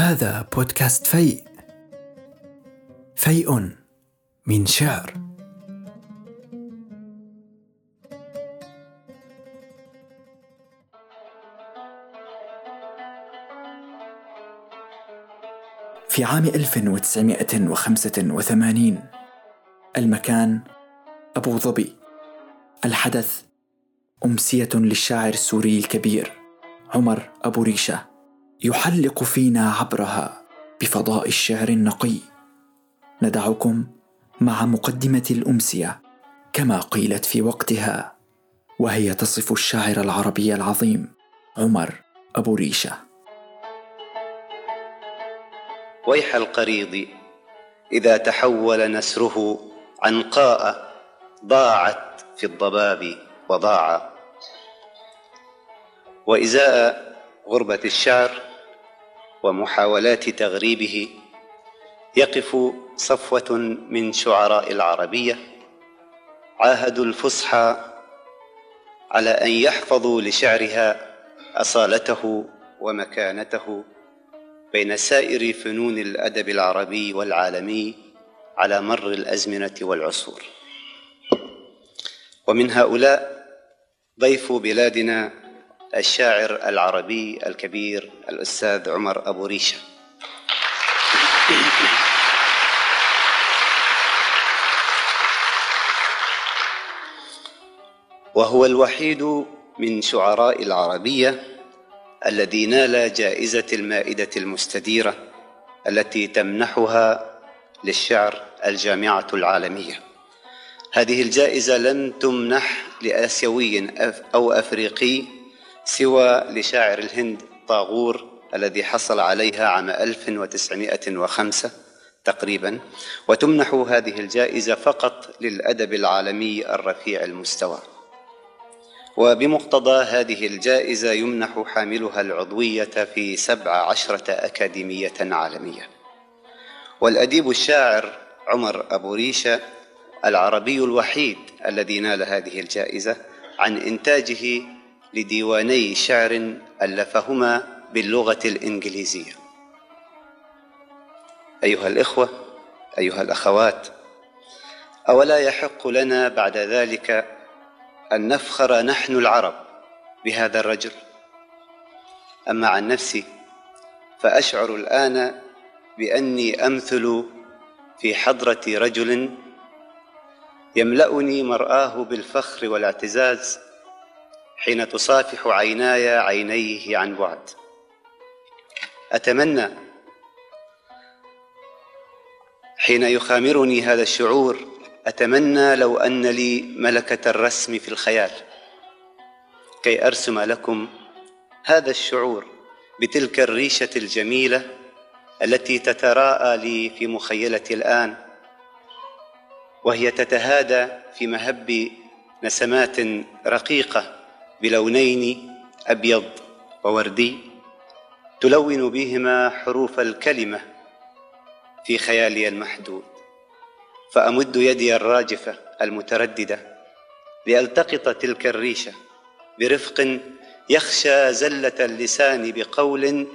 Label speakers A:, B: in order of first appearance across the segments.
A: هذا بودكاست فيء. فيء من شعر. في عام 1985 المكان أبو ظبي. الحدث أمسية للشاعر السوري الكبير عمر أبو ريشة. يحلق فينا عبرها بفضاء الشعر النقي. ندعكم مع مقدمة الأمسية كما قيلت في وقتها وهي تصف الشاعر العربي العظيم عمر أبو ريشة.
B: ويح القريض إذا تحول نسره عنقاء ضاعت في الضباب وضاع وإزاء غربة الشعر ومحاولات تغريبه يقف صفوة من شعراء العربية. عاهدوا الفصحى على أن يحفظوا لشعرها أصالته ومكانته بين سائر فنون الأدب العربي والعالمي على مر الأزمنة والعصور. ومن هؤلاء ضيف بلادنا الشاعر العربي الكبير الأستاذ عمر أبو ريشة. وهو الوحيد من شعراء العربية الذي نال جائزة المائدة المستديرة التي تمنحها للشعر الجامعة العالمية. هذه الجائزة لم تمنح لآسيوي أو أفريقي سوى لشاعر الهند طاغور الذي حصل عليها عام 1905 تقريبا وتمنح هذه الجائزة فقط للأدب العالمي الرفيع المستوى. وبمقتضى هذه الجائزة يمنح حاملها العضوية في سبع عشرة أكاديمية عالمية. والأديب الشاعر عمر أبو ريشة العربي الوحيد الذي نال هذه الجائزة عن إنتاجه لديواني شعر ألفهما باللغة الإنجليزية. أيها الإخوة أيها الأخوات أولا يحق لنا بعد ذلك أن نفخر نحن العرب بهذا الرجل. أما عن نفسي فأشعر الآن بأني أمثل في حضرة رجل يملأني مرآه بالفخر والاعتزاز حين تصافح عيناي عينيه عن بعد. أتمنى حين يخامرني هذا الشعور أتمنى لو أن لي ملكة الرسم في الخيال. كي أرسم لكم هذا الشعور بتلك الريشة الجميلة التي تتراءى لي في مخيلتي الآن وهي تتهادى في مهب نسمات رقيقة. بلونين أبيض ووردي تلون بهما حروف الكلمة في خيالي المحدود فأمد يدي الراجفة المترددة لألتقط تلك الريشة برفق يخشى زلة اللسان بقول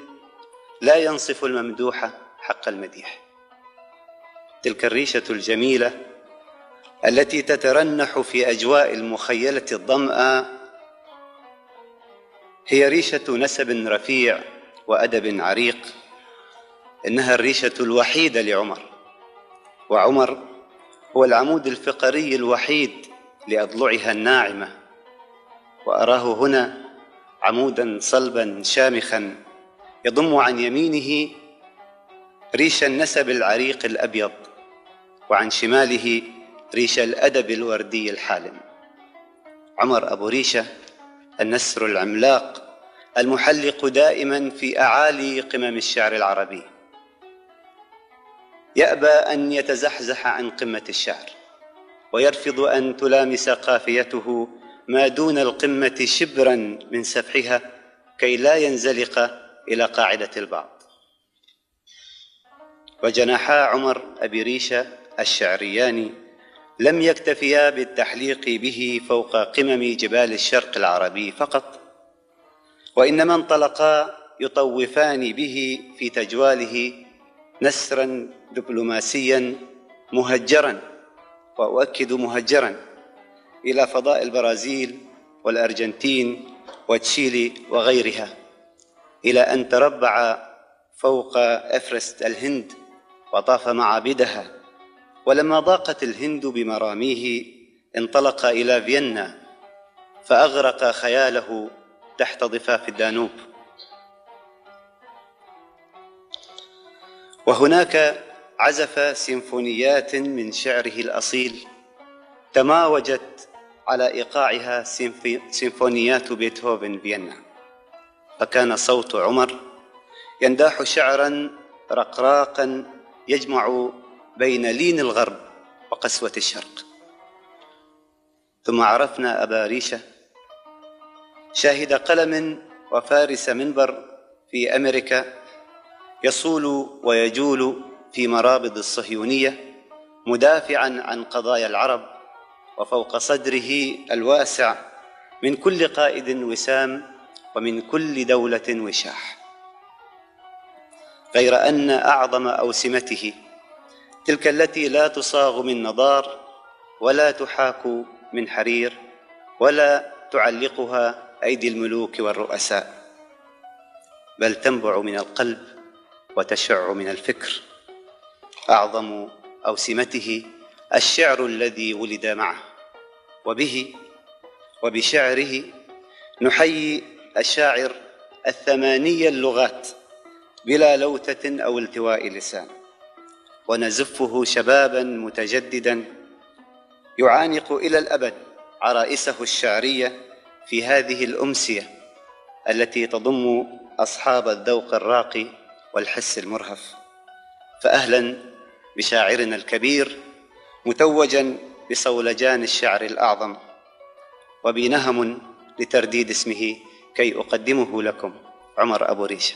B: لا ينصف الممدوح حق المديح. تلك الريشة الجميلة التي تترنح في أجواء المخيلة الظمأ هي ريشة نسب رفيع وأدب عريق إنها الريشة الوحيدة لعمر. وعمر هو العمود الفقري الوحيد لأضلعها الناعمة. وأراه هنا عمودا صلبا شامخا يضم عن يمينه ريش النسب العريق الأبيض وعن شماله ريش الأدب الوردي الحالم. عمر أبو ريشة النسر العملاق المحلق دائما في أعالي قمم الشعر العربي. يأبى أن يتزحزح عن قمة الشعر ويرفض أن تلامس قافيته ما دون القمة شبرا من سفحها كي لا ينزلق إلى قاعدة البعض. وجناحا عمر أبي ريشة الشعريان لم يكتفيا بالتحليق به فوق قمم جبال الشرق العربي فقط. وإنما انطلقا يطوفان به في تجواله نسرا دبلوماسيا مهجرا وأؤكد مهجرا إلى فضاء البرازيل والأرجنتين وتشيلي وغيرها إلى أن تربع فوق افرست الهند وطاف معابدها ولما ضاقت الهند بمراميه انطلق إلى فيينا فأغرق خياله تحت ضفاف الدانوب وهناك عزف سيمفونيات من شعره الأصيل تماوجت على إيقاعها سيمفونيات بيتهوفن فيينا. فكان صوت عمر ينداح شعرا رقراقا يجمع بين لين الغرب وقسوة الشرق. ثم عرفنا أبا ريشة شاهد قلم وفارس منبر في أمريكا يصول ويجول في مرابض الصهيونية مدافعا عن قضايا العرب وفوق صدره الواسع من كل قائد وسام ومن كل دولة وشاح. غير أن أعظم أوسمته تلك التي لا تصاغ من نضار ولا تحاك من حرير ولا تعلقها أيدي الملوك والرؤساء بل تنبع من القلب وتشع من الفكر. أعظم أوسمته الشعر الذي ولد معه وبه وبشعره نحيي الشاعر الثمانية اللغات بلا لوتة أو التواء لسان. ونزفه شبابا متجددا يعانق إلى الأبد عرائسه الشعرية في هذه الأمسية التي تضم أصحاب الذوق الراقي والحس المرهف. فأهلا بشاعرنا الكبير متوجا بصولجان الشعر الأعظم وبنهم لترديد اسمه كي أقدمه لكم عمر أبو ريشة.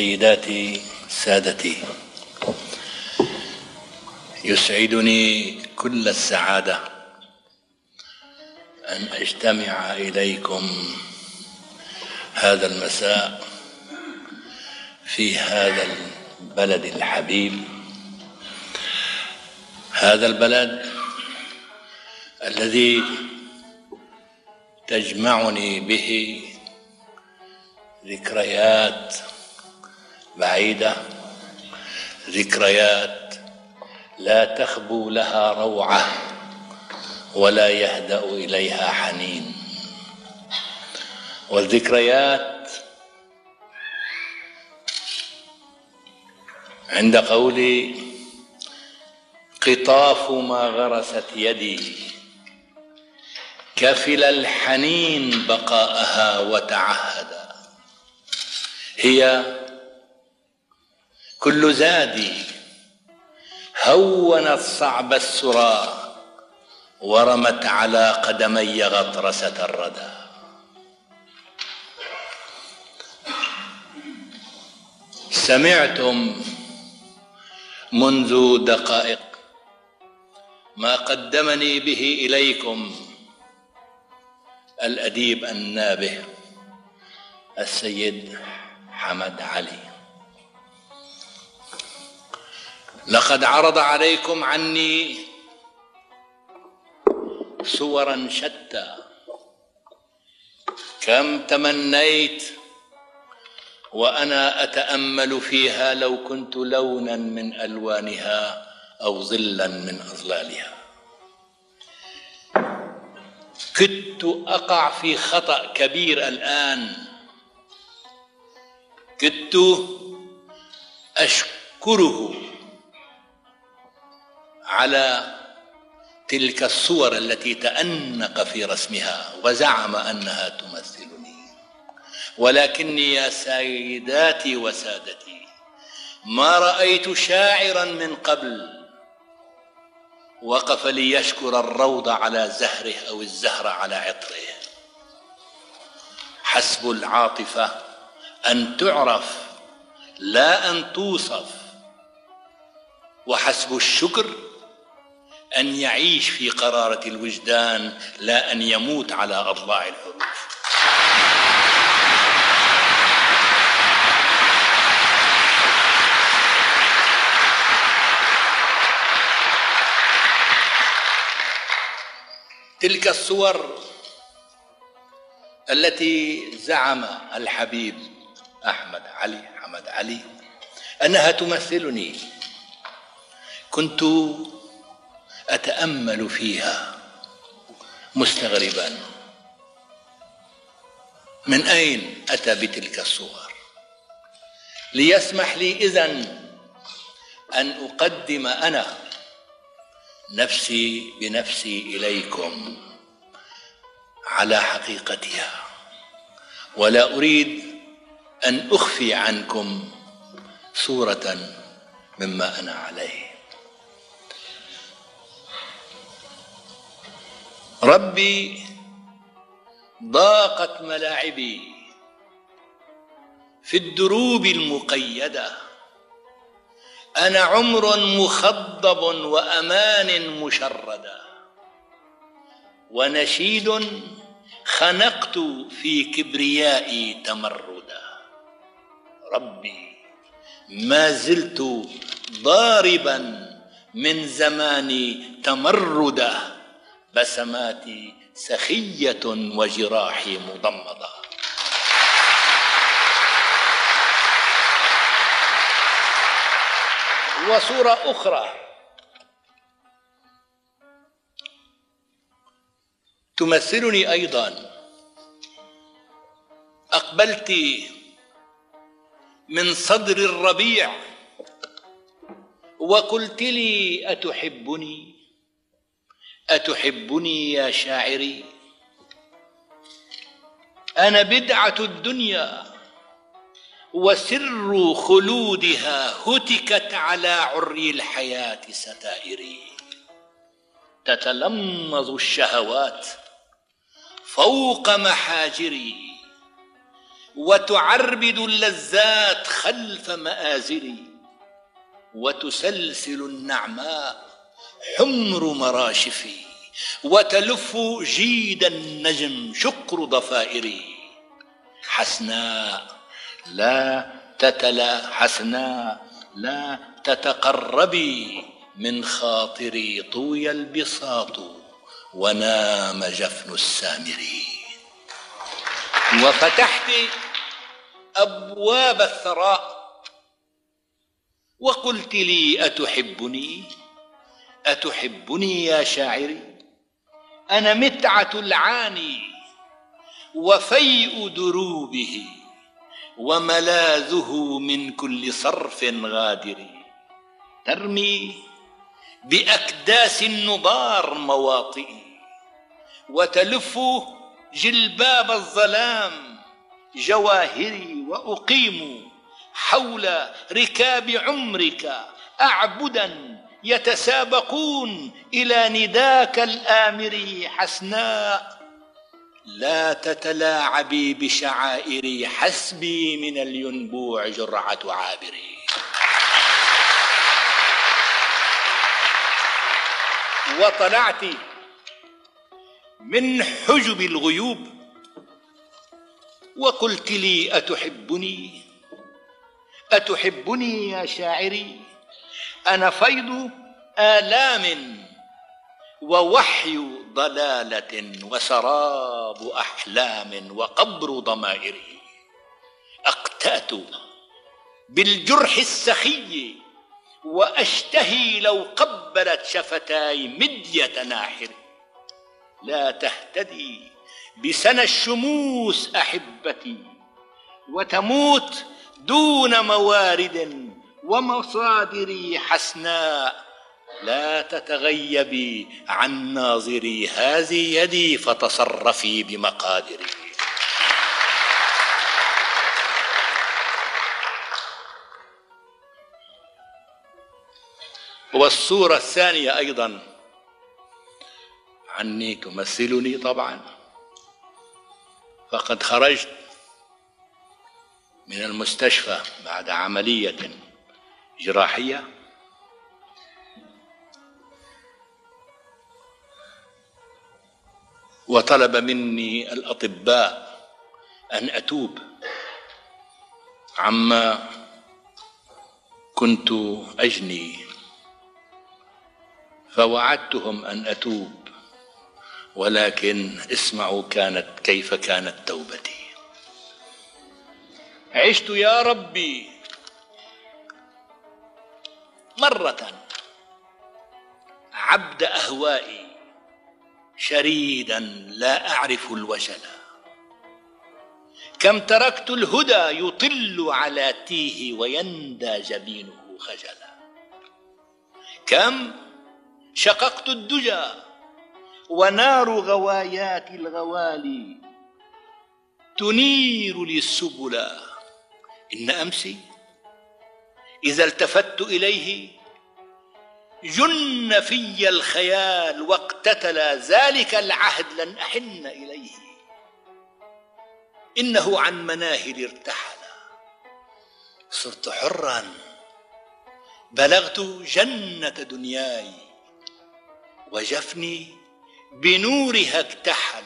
C: سيداتي سادتي. يسعدني كل السعادة أن أجتمع إليكم هذا المساء في هذا البلد الحبيب. هذا البلد الذي تجمعني به ذكريات بعيدة ذكريات لا تخبو لها روعة ولا يهدأ إليها حنين. والذكريات عند قولي قطاف ما غرست يدي كفل الحنين بقاءها وتعهدا هي كل زادي هونت صعب السرى ورمت على قدمي غطرسة الردى. سمعتم منذ دقائق ما قدمني به إليكم الأديب النابه السيد حمد علي. لقد عرض عليكم عني صورا شتى. كم تمنيت وأنا أتأمل فيها لو كنت لونا من ألوانها أو ظلا من أظلالها. كدت أقع في خطأ كبير الآن. كدت أشكره على تلك الصور التي تأنق في رسمها وزعم أنها تمثلني. ولكني يا سيداتي وسادتي ما رأيت شاعرا من قبل وقف ليشكر الروض على زهره أو الزهر على عطره. حسب العاطفة أن تعرف لا أن توصف. وحسب الشكر أن يعيش في قرارة الوجدان لا أن يموت على اضلاع الحروف تلك الصور التي زعم الحبيب أحمد علي حمد علي أنها تمثلني. كنت أتأمل فيها. مستغربا. من أين أتى بتلك الصور؟ ليسمح لي إذن أن أقدم أنا نفسي بنفسي إليكم على حقيقتها. ولا أريد أن أخفي عنكم صورة مما أنا عليه. ربي ضاقت ملاعبي في الدروب المقيدة. أنا عمر مخضب وأمان مشردا ونشيد خنقت في كبريائي تمردا ربي ما زلت ضاربا من زماني تمردا بسماتي سخية وجراحي مضمضة. وصورة أخرى. تمثلني أيضا. أقبلت من صدر الربيع وقلت لي أتحبني؟ أتحبني يا شاعري؟ أنا بدعة الدنيا وسر خلودها هتكت على عري الحياة ستائري. تتلمظ الشهوات فوق محاجري وتعربد اللذات خلف مآزري وتسلسل النعماء حمر مراشفي وتلف جيد النجم شكر ضفائري. حسناء لا تتلا حسناء لا تتقربي من خاطري طوي البساط ونام جفن السامرين. وفتحت أبواب الثراء وقلت لي أتحبني؟ أتحبني يا شاعري؟ أنا متعة العاني وفيء دروبه وملاذه من كل صرف غادر ترمي بأكداس النضار مواطئي وتلف جلباب الظلام جواهري وأقيم حول ركاب عمرك أعبدا يتسابقون إلى نداك الآمر حسناء لا تتلاعبي بشعائري حسبي من الينبوع جرعة عابري. وطلعت من حجب الغيوب وقلت لي أتحبني؟ أتحبني يا شاعري؟ أنا فيض آلام ووحي ضلالة وسراب أحلام وقبر ضمائر. أقتأت بالجرح السخي وأشتهي لو قبلت شفتاي مدية ناحر. لا تهتدي بسنى الشموس أحبتي وتموت دون موارد ومصادر حسناء. لا تتغيبي عن ناظري. هذه يدي فتصرفي بمقادري. والصورة الثانية أيضا. عني تمثلني طبعا. فقد خرجت من المستشفى بعد عملية. جراحية. وطلب مني الأطباء أن أتوب. عما كنت أجني. فوعدتهم أن أتوب ولكن اسمعوا كانت كيف كانت توبتي. عشت يا ربي مرة. عبد أهوائي شريدا لا أعرف الوجل. كم تركت الهدى يطل على تيه ويندى جبينه خجلا. كم شققت الدجى ونار غوايات الغوالي تنير لي السبل إن أمسي إذا التفت إليه جن في الخيال واقتتل ذلك العهد لن أحن إليه. إنه عن مناهل ارتحل. صرت حرا. بلغت جنة دنياي وجفني بنورها اكتحل.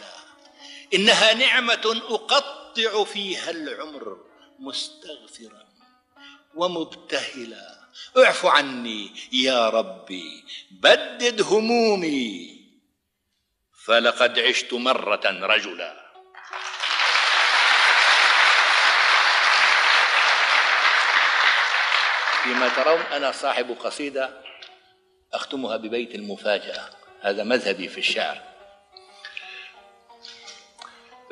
C: إنها نعمة أقطع فيها العمر مستغفرا. ومبتهلا. اعف عني يا ربي بدد همومي. فلقد عشت مرة رجلا. فيما ترون أنا صاحب قصيدة أختمها ببيت المفاجأة. هذا مذهبي في الشعر.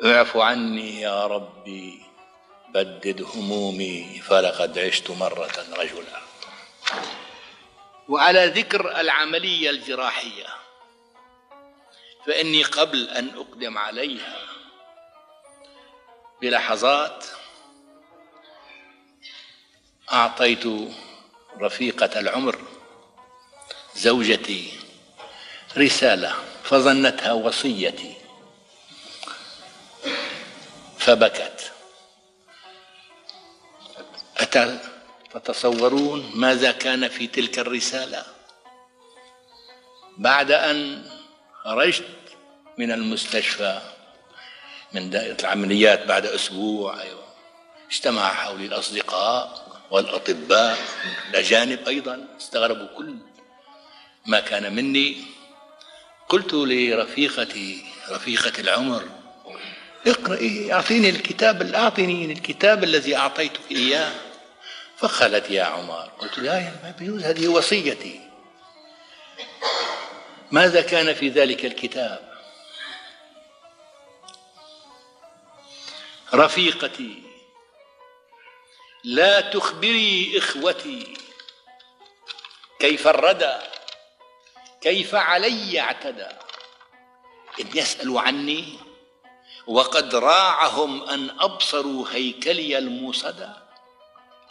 C: اعف عني يا ربي بدد همومي فلقد عشت مرة رجلا. وعلى ذكر العملية الجراحية فإني قبل أن أقدم عليها بلحظات أعطيت رفيقة العمر زوجتي رسالة فظنتها وصيتي فبكت. أتى تتصورون ماذا كان في تلك الرسالة. بعد أن خرجت من المستشفى من دائرة العمليات بعد أسبوع أيوة اجتمع حولي الأصدقاء والأطباء الأجانب أيضا استغربوا كل ما كان مني. قلت لرفيقتي رفيقة العمر اقرأي أعطيني الكتاب أعطيني الكتاب الذي أعطيتك إياه. فقالت يا عمر قلت لا يا ما بيجوز هذه وصيتي. ماذا كان في ذلك الكتاب؟ رفيقتي لا تخبري إخوتي. كيف الردى؟ كيف علي اعتدى؟ ان يسالوا عني وقد راعهم أن أبصروا هيكلي الموصدى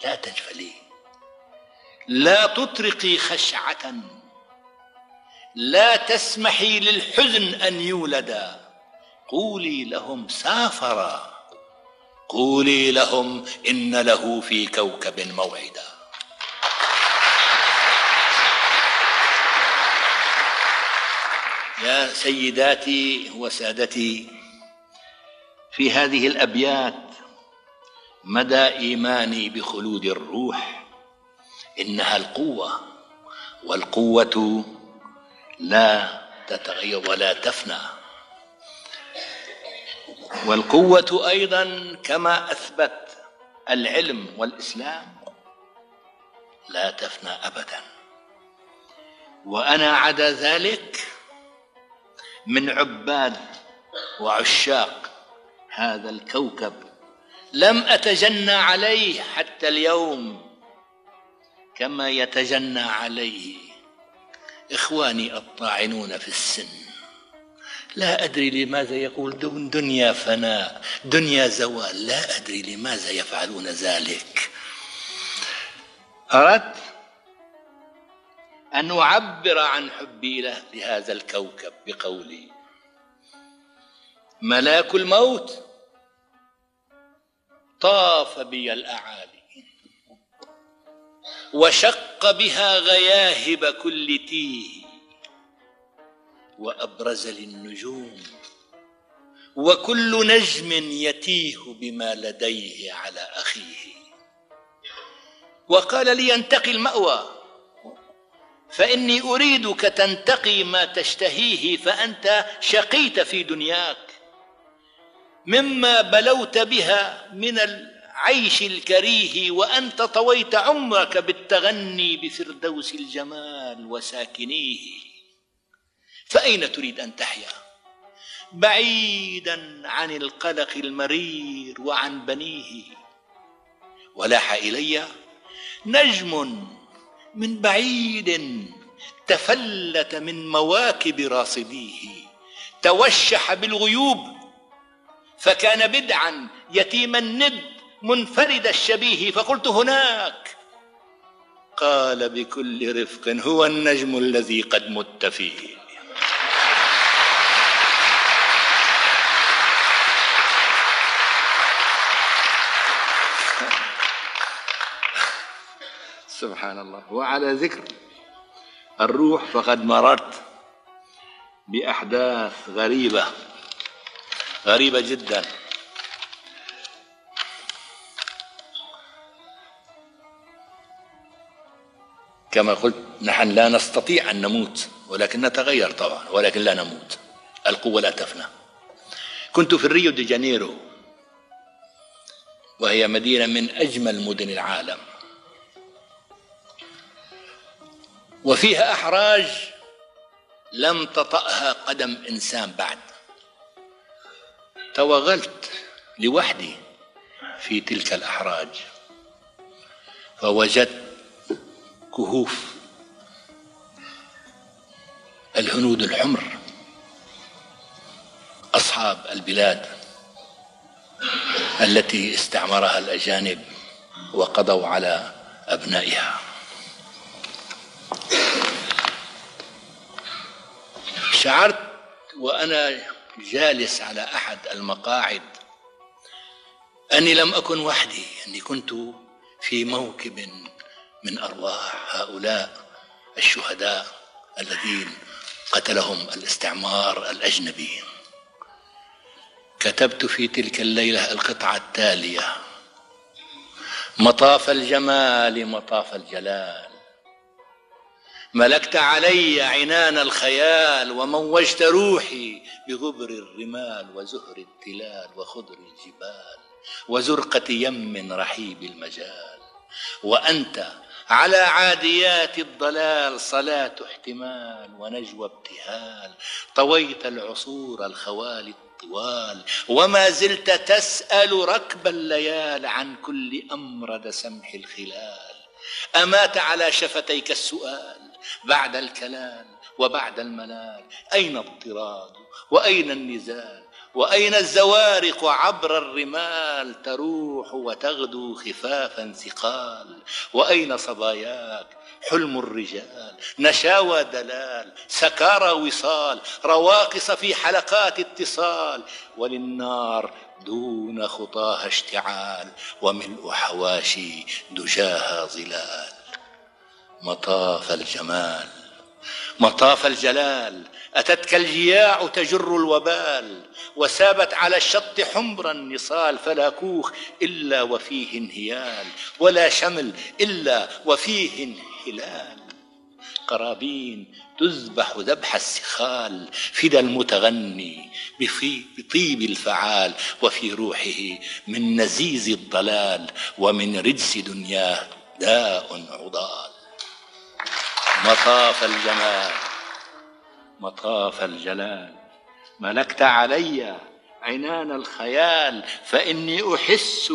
C: لا تجفلي. لا تطرقي خشعة. لا تسمحي للحزن أن يولدا قولي لهم سافرا. قولي لهم إن له في كوكب موعدا. يا سيداتي وسادتي في هذه الأبيات مدى إيماني بخلود الروح إنها القوة والقوة لا تتغير ولا تفنى. والقوة أيضا كما أثبت العلم والإسلام لا تفنى ابدا. وأنا عدا ذلك من عباد وعشاق هذا الكوكب لم أتجنى عليه حتى اليوم كما يتجنى عليه إخواني الطاعنون في السن. لا أدري لماذا يقول دنيا فناء دنيا زوال. لا أدري لماذا يفعلون ذلك. أردت أن أعبر عن حبي له لهذا الكوكب بقولي. ملاك الموت طاف بي الأعالي وشق بها غياهب كل تيه وأبرز للنجوم وكل نجم يتيه بما لديه على أخيه. وقال لي انتقي المأوى فإني أريدك تنتقي ما تشتهيه فأنت شقيت في دنياك. مما بلوت بها من العيش الكريه وأنت طويت عمرك بالتغني بفردوس الجمال وساكنيه. فأين تريد أن تحيا؟ بعيدا عن القلق المرير وعن بنيه. ولاح إلي نجم من بعيد تفلت من مواكب راصديه. توشح بالغيوب فكان بدعا يتيم الند منفرد الشبيه فقلت هناك. قال بكل رفق هو النجم الذي قد مت فيه. سبحان الله. وعلى ذكر الروح فقد مررت بأحداث غريبة. غريبة جدا. كما قلت نحن لا نستطيع أن نموت ولكن نتغير طبعا ولكن لا نموت. القوة لا تفنى. كنت في الريو دي جانيرو وهي مدينة من أجمل مدن العالم. وفيها أحراج لم تطأها قدم إنسان بعد. توغلت لوحدي في تلك الأحراج فوجدت كهوف الهنود الحمر أصحاب البلاد التي استعمرها الأجانب وقضوا على أبنائها. شعرت وأنا جالس على أحد المقاعد. أني لم أكن وحدي أني كنت في موكب من أرواح هؤلاء الشهداء الذين قتلهم الاستعمار الأجنبي. كتبت في تلك الليلة القطعة التالية مطاف الجمال مطاف الجلال. ملكت علي عنان الخيال وموجت روحي بغبر الرمال وزهر التلال وخضر الجبال وزرقة يم رحيب المجال. وأنت على عاديات الضلال صلاة احتمال ونجوى ابتهال. طويت العصور الخوالي الطوال وما زلت تسأل ركب الليال عن كل أمرد سمح الخلال. أمات على شفتيك السؤال بعد الكلام وبعد المنال أين الطراد وأين النزال وأين الزوارق عبر الرمال تروح وتغدو خفافا ثقال وأين صباياك حلم الرجال نشاوى دلال سكارى وصال رواقص في حلقات اتصال؟ وللنار دون خطاها اشتعال وملء حواشي دجاها ظلال. مطاف الجمال. مطاف الجلال أتتك الجياع تجر الوبال. وسابت على الشط حمر النصال فلا كوخ إلا وفيه انهيال. ولا شمل إلا وفيه انحلال. قرابين تذبح ذبح السخال. فدى المتغني بطيب الفعال. وفي روحه من نزيز الضلال. ومن رجس دنياه داء عضال. مطاف الجمال مطاف الجلال. ملكت علي عنان الخيال فإني أحس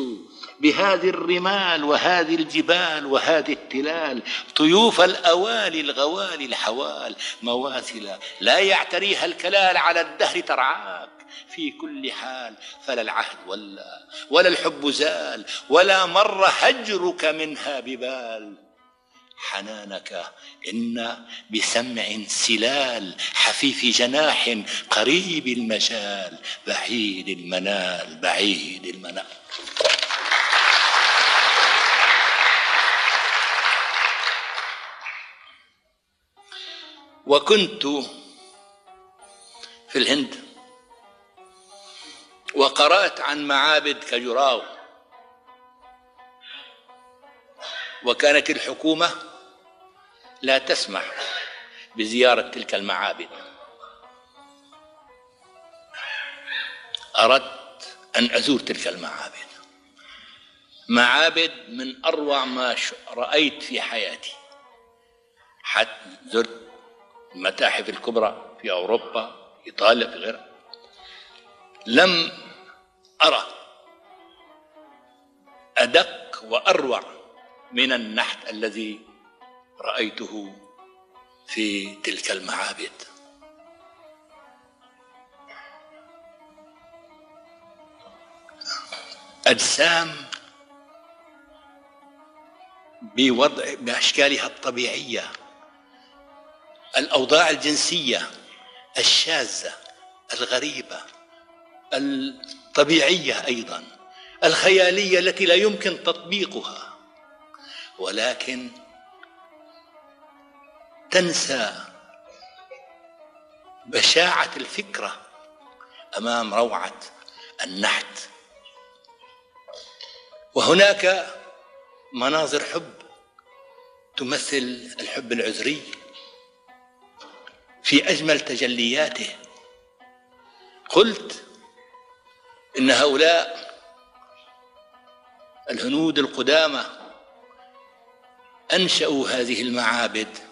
C: بهذه الرمال وهذه الجبال وهذه التلال. طيوف الأوالي الغوالي الحوال مواثل لا يعتريها الكلال على الدهر ترعاك. في كل حال فلا العهد ولا ولا الحب زال ولا مر هجرك منها ببال. حنانك. إن بسمع سلال حفيف جناح قريب المجال بعيد المنال بعيد المنال. وكنت في الهند وقرأت عن معابد كجراو وكانت الحكومة لا تسمح بزيارة تلك المعابد. أردت أن أزور تلك المعابد. معابد من أروع ما رأيت في حياتي. حتى زرت المتاحف الكبرى في أوروبا إيطاليا في غيرها. لم أرى أدق وأروع من النحت الذي رأيته في تلك المعابد. أجسام بوضع بأشكالها الطبيعية الأوضاع الجنسية الشاذة الغريبة الطبيعية أيضا الخيالية التي لا يمكن تطبيقها. ولكن تنسى بشاعة الفكرة أمام روعة النحت. وهناك مناظر حب تمثل الحب العذري في أجمل تجلياته. قلت إن هؤلاء الهنود القدامى أنشأوا هذه المعابد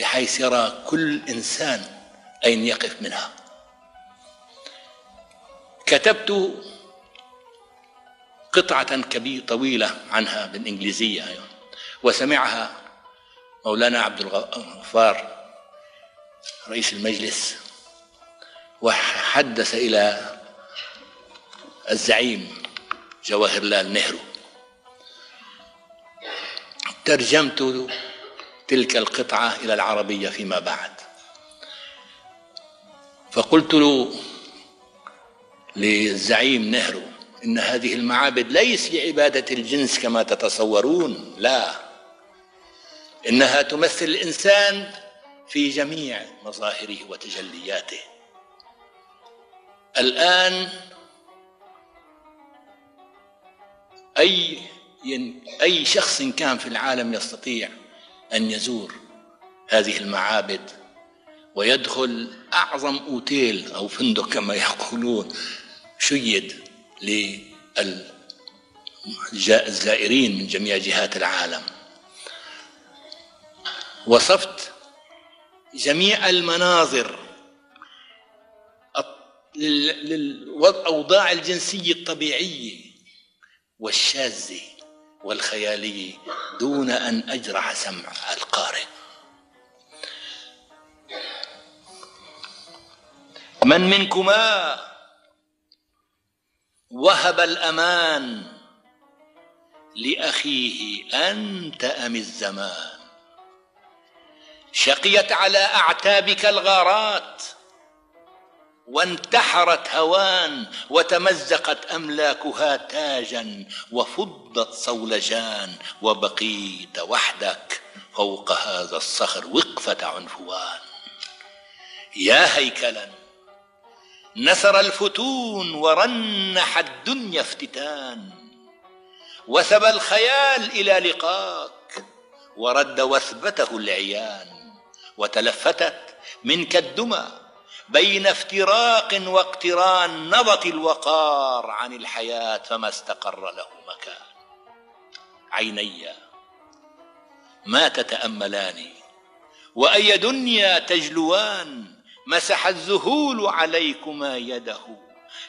C: بحيث يرى كل إنسان أين يقف منها. كتبت قطعة كبيرة طويلة عنها بالإنجليزية وسمعها مولانا عبد الغفار رئيس المجلس وحدث إلى الزعيم جواهر لال نهرو. ترجمت تلك القطعة إلى العربية فيما بعد. فقلت له للزعيم نهرو إن هذه المعابد ليس لعبادة الجنس كما تتصورون لا. إنها تمثل الإنسان في جميع مظاهره وتجلياته. الآن أي أي شخص كان في العالم يستطيع أن يزور هذه المعابد ويدخل أعظم أوتيل أو فندق كما يقولون شيد للزائرين من جميع جهات العالم. وصفت جميع المناظر للأوضاع الجنسية الطبيعية والشاذة والخيالية دون أن أجرح سمع القارئ. من منكما وهب الأمان لأخيه أنت أم الزمان؟ شقيت على أعتابك الغارات وانتحرت هوان وتمزقت أملاكها تاجا وفضت صولجان وبقيت وحدك فوق هذا الصخر وقفة عنفوان. يا هيكلا نثر الفتون ورنح الدنيا افتتان وثب الخيال إلى لقاك ورد وثبته العيان وتلفتت منك الدمى بين افتراق واقتران نبط الوقار عن الحياة فما استقر له مكان. عيني ما تتأملان وأي دنيا تجلوان مسح الذهول عليكما يده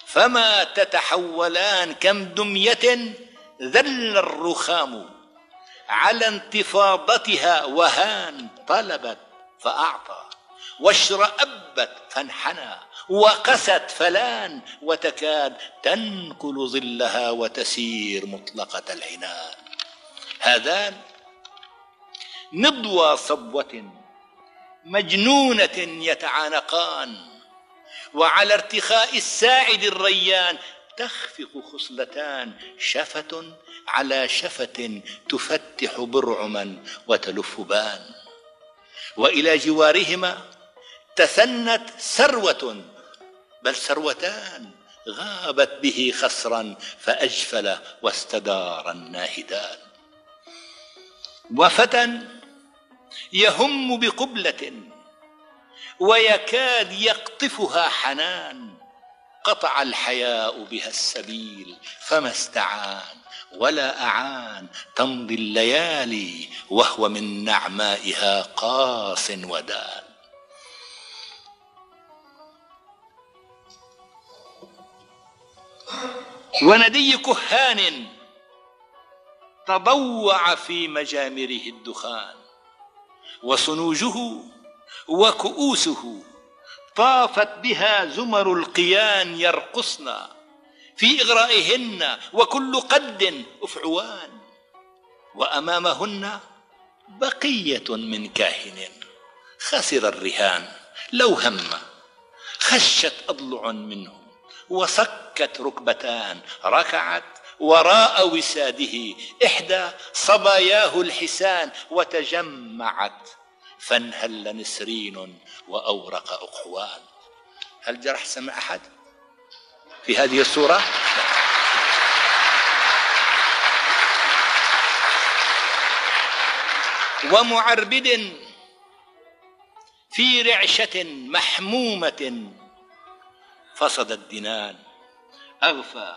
C: فما تتحولان كم دمية ذل الرخام على انتفاضتها وهان طلبت فأعطى. واشرأبت فانحنى وقست فلان وتكاد تنكل ظلها وتسير مطلقة العنان. هذان نضوى صبوة مجنونة يتعانقان وعلى ارتخاء الساعد الريان تخفق خصلتان شفة على شفة تفتح برعما وتلف بان. وإلى جوارهما تثنت سروة بل سروتان غابت به خسرا فأجفل واستدار الناهدان. وفتى يهم بقبلة ويكاد يقطفها حنان قطع الحياء بها السبيل فما استعان ولا أعان تمضي الليالي وهو من نعمائها قاص ودان. وندي كهان تضوع في مجامره الدخان وصنوجه وكؤوسه طافت بها زمر القيان يرقصن في إغرائهن وكل قد أفعوان وأمامهن بقية من كاهن خسر الرهان لو هم خشت أضلع منه وصكت ركبتان ركعت وراء وساده إحدى صباياه الحسان وتجمعت. فانهل نسرين وأورق أقحوان هل جرح سمع أحد في هذه الصورة؟ ومعربد في رعشة محمومة فصد الدنان. أغفى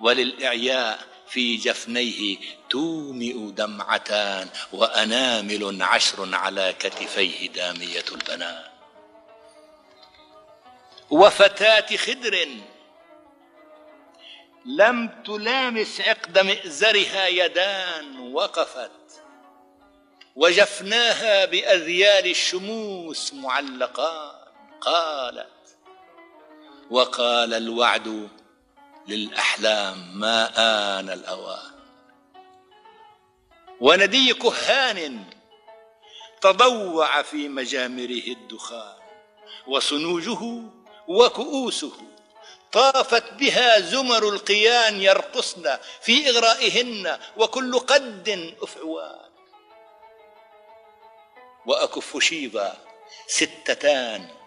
C: وللإعياء في جفنيه تومئ دمعتان وأنامل عشر على كتفيه دامية البنان. وفتاة خدر لم تلامس عقد مئزرها يدان وقفت وجفناها بأذيال الشموس معلقان. قالت وقال الوعد للأحلام ما آن الأوان. وندي كهان تضوع في مجامره الدخان وصنوجه وكؤوسه طافت بها زمر القيان يرقصن في إغرائهن وكل قد أفعوان. وأكف شيبا ستتان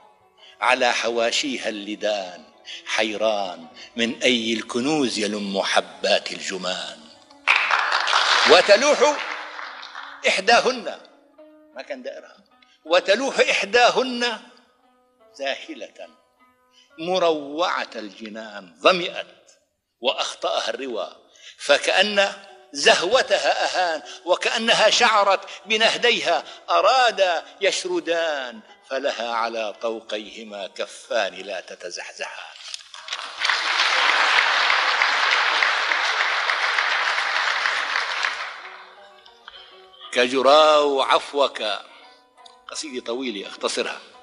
C: على حواشيها اللدان. حيران من أي الكنوز يلم حبات الجمان. وتلوح إحداهن ما كان دائرها. وتلوح إحداهن زاهلة مروعة الجنان ظمئت وأخطأها الروى. فكأن زهوتها أهان وكأنها شعرت بنهديها. أرادا يشردان فلها على طوقيهما كفان لا تتزحزحان كجراو عفوك. قصيدة طويلة أختصرها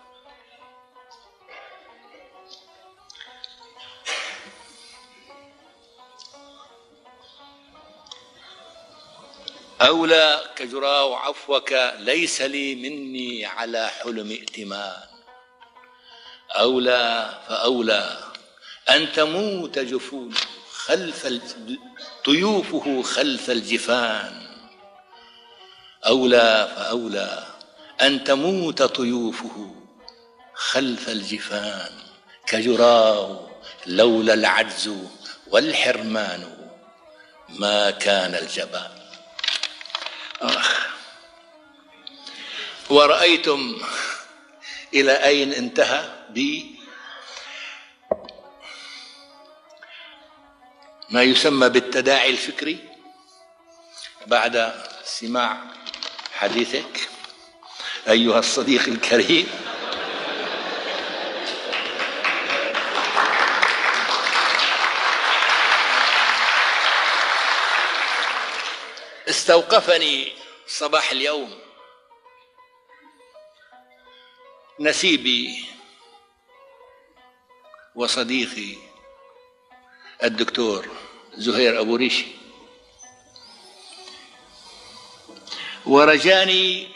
C: أولى كجراو عفوك ليس لي مني على حلم ائتمان. أولى فأولى أن تموت جفون خلف طيوفه خلف الجفان. أولى فأولى أن تموت طيوفه خلف الجفان. كجراو لولا العجز والحرمان ما كان الجبان. آخ. ورأيتم إلى أين انتهى بي؟ ما يسمى بالتداعي الفكري بعد سماع حديثك أيها الصديق الكريم. استوقفني صباح اليوم. نسيبي وصديقي الدكتور زهير أبو ريشي. ورجاني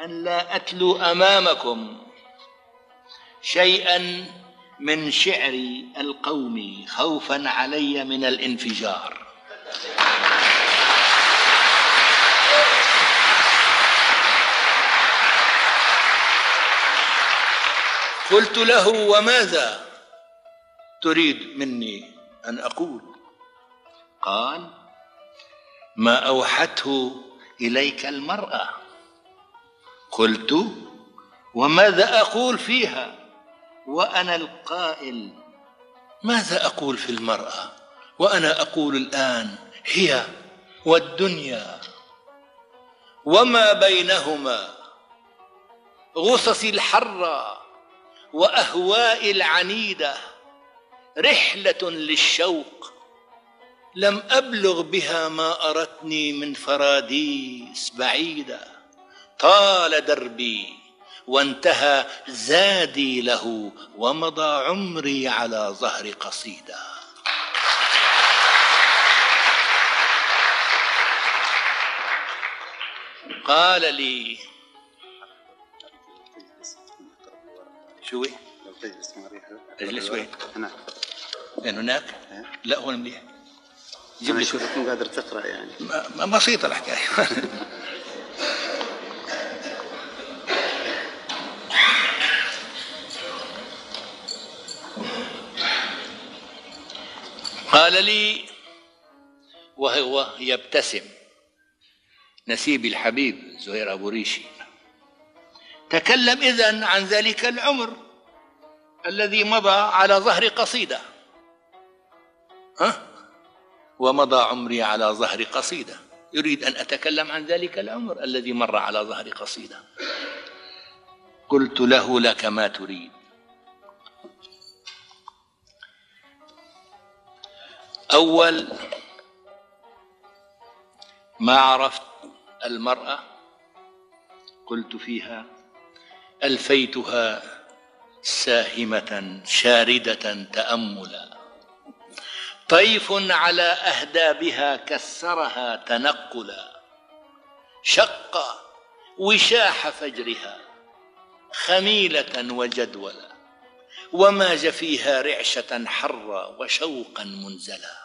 C: أن لا أتلو أمامكم شيئا من شعري القومي خوفا علي من الانفجار. قلت له وماذا تريد مني أن أقول؟ قال ما أوحته إليك المرأة. قلت وماذا أقول فيها؟ وأنا القائل. ماذا أقول في المرأة؟ وأنا أقول الآن هي والدنيا. وما بينهما؟ غصص الحرة وأهواء العنيدة رحلة للشوق. لم أبلغ بها ما اردتني من فراديس بعيدة. طال دربي وانتهى زادي له ومضى عمري على ظهر قصيدة. قال لي شو هي؟
B: لو تجلس مريحة
C: اجلس وين؟
B: هناك
C: لأن هناك لا هون منيح جيب لي شوف
B: مو قادر تقرأ يعني.
C: بسيطة الحكاية قال لي وهو يبتسم. نسيبي الحبيب زهير أبو ريشي. تكلم إذن عن ذلك العمر الذي مضى على ظهر قصيدة. ها؟ ومضى عمري على ظهر قصيدة. يريد أن أتكلم عن ذلك العمر الذي مر على ظهر قصيدة. قلت له لك ما تريد. أول ما عرفت المرأة قلت فيها ألفيتها ساهمة شاردة تأملا. طيف على أهدابها كسرها تنقلا. شق وشاح فجرها خميلة وجدولا. وماج فيها رعشة حرا وشوقا منزلا.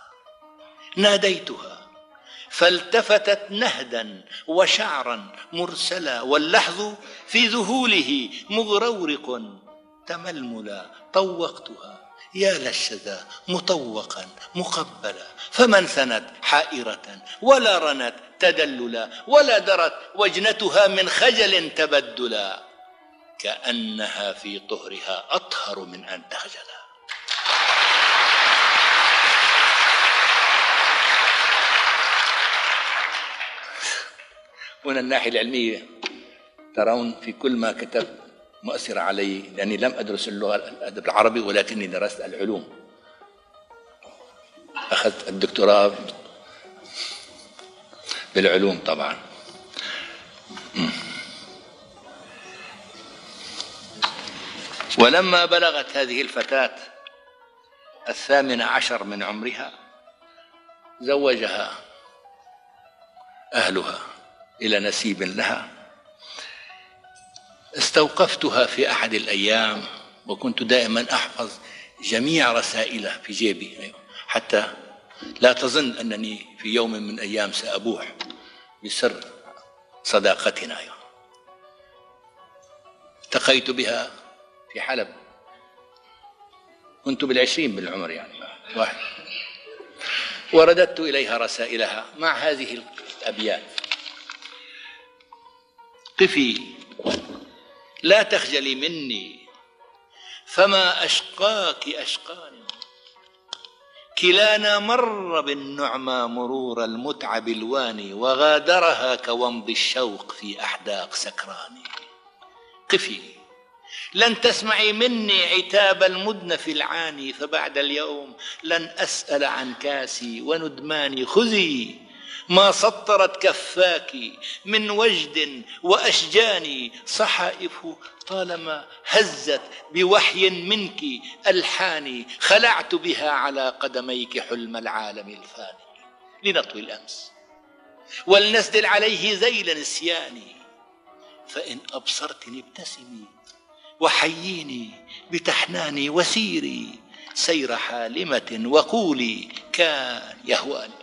C: ناديتها فالتفتت نهدا وشعرا مرسلا واللحظ في ذهوله مغرورق تململا طوقتها يا للشذا مطوقا مقبلا. فمن ثنت حائرة ولا رنت تدللا ولا درت وجنتها من خجل تبدلا. كأنها في طهرها أطهر من أن تخجلا. هنا الناحية العلمية ترون في كل ما كتبت مؤثرة علي لأني لم أدرس اللغة الأدب العربي ولكني درست العلوم. أخذت الدكتوراه بالعلوم طبعا. ولما بلغت هذه الفتاة الثامنة عشر من عمرها زوجها أهلها. إلى نسيب لها استوقفتها في أحد الأيام وكنت دائما أحفظ جميع رسائله في جيبي. حتى لا تظن أنني في يوم من الأيام سأبوح بسر صداقتنا. التقيت بها في حلب كنت بالعشرين بالعمر يعني واحد ورددت إليها رسائلها مع هذه الأبيات قفي لا تخجلي مني. فما أشقاك أشقاني كلانا مر بالنعمى مرور المتعب الواني وغادرها كومض الشوق في أحداق سكراني قفي. لن تسمعي مني عتاب المدنف العاني فبعد اليوم لن أسأل عن كاسي وندماني خذي ما سطرت كفاك من وجد وأشجان. صحائف طالما هزت بوحي منك ألحاني خلعت بها على قدميك حلم العالم الفاني. لنطوي الأمس. ولنسدل عليه ذيل نسياني فإن أبصرتني ابتسمي وحييني بتحناني وسيري سير حالمة وقولي كان يهواني.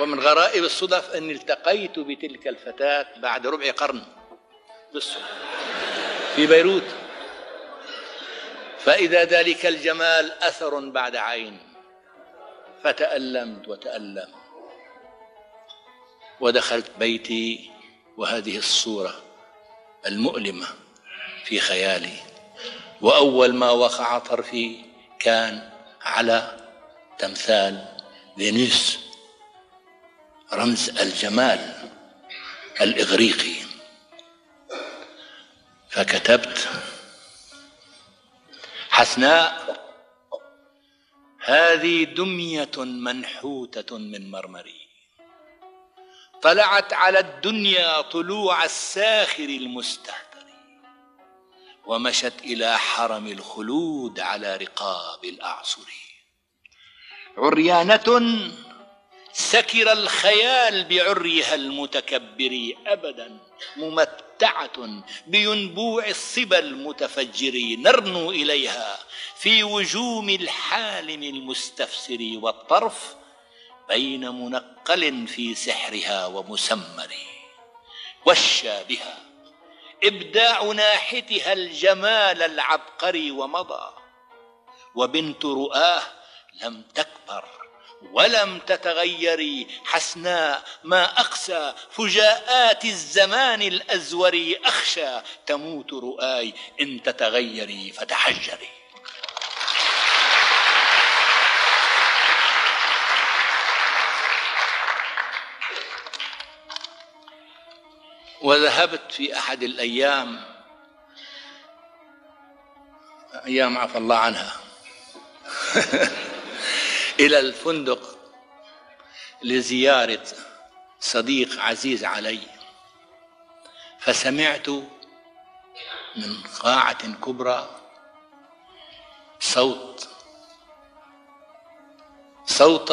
C: ومن غرائب الصدف أني التقيت بتلك الفتاة بعد ربع قرن. بالصدفة في بيروت. فإذا ذلك الجمال أثر بعد عين. فتألمت وتألم. ودخلت بيتي وهذه الصورة المؤلمة في خيالي. وأول ما وقع طرفي كان على تمثال فينيس. رمز الجمال الإغريقي. فكتبت حسناء هذه دمية منحوتة من مرمري. طلعت على الدنيا طلوع الساخر المستهتر. ومشت إلى حرم الخلود على رقاب الأعصر. عريانة سكر الخيال بعريها المتكبر أبدا ممتعة بينبوع الصبا المتفجر نرنو إليها في وجوم الحالم المستفسر والطرف بين منقل في سحرها ومسمر. وشى بها إبداع ناحتها الجمال العبقري ومضى وبنت رؤاه لم تكبر. ولم تتغيري حسناء ما أقسى فجاءات الزمان الأزور أخشى تموت رؤاي إن تتغيري فتحجري. وذهبت في أحد الأيام أيام عفى الله عنها. إلى الفندق لزيارة صديق عزيز علي. فسمعت من قاعة كبرى صوت صوت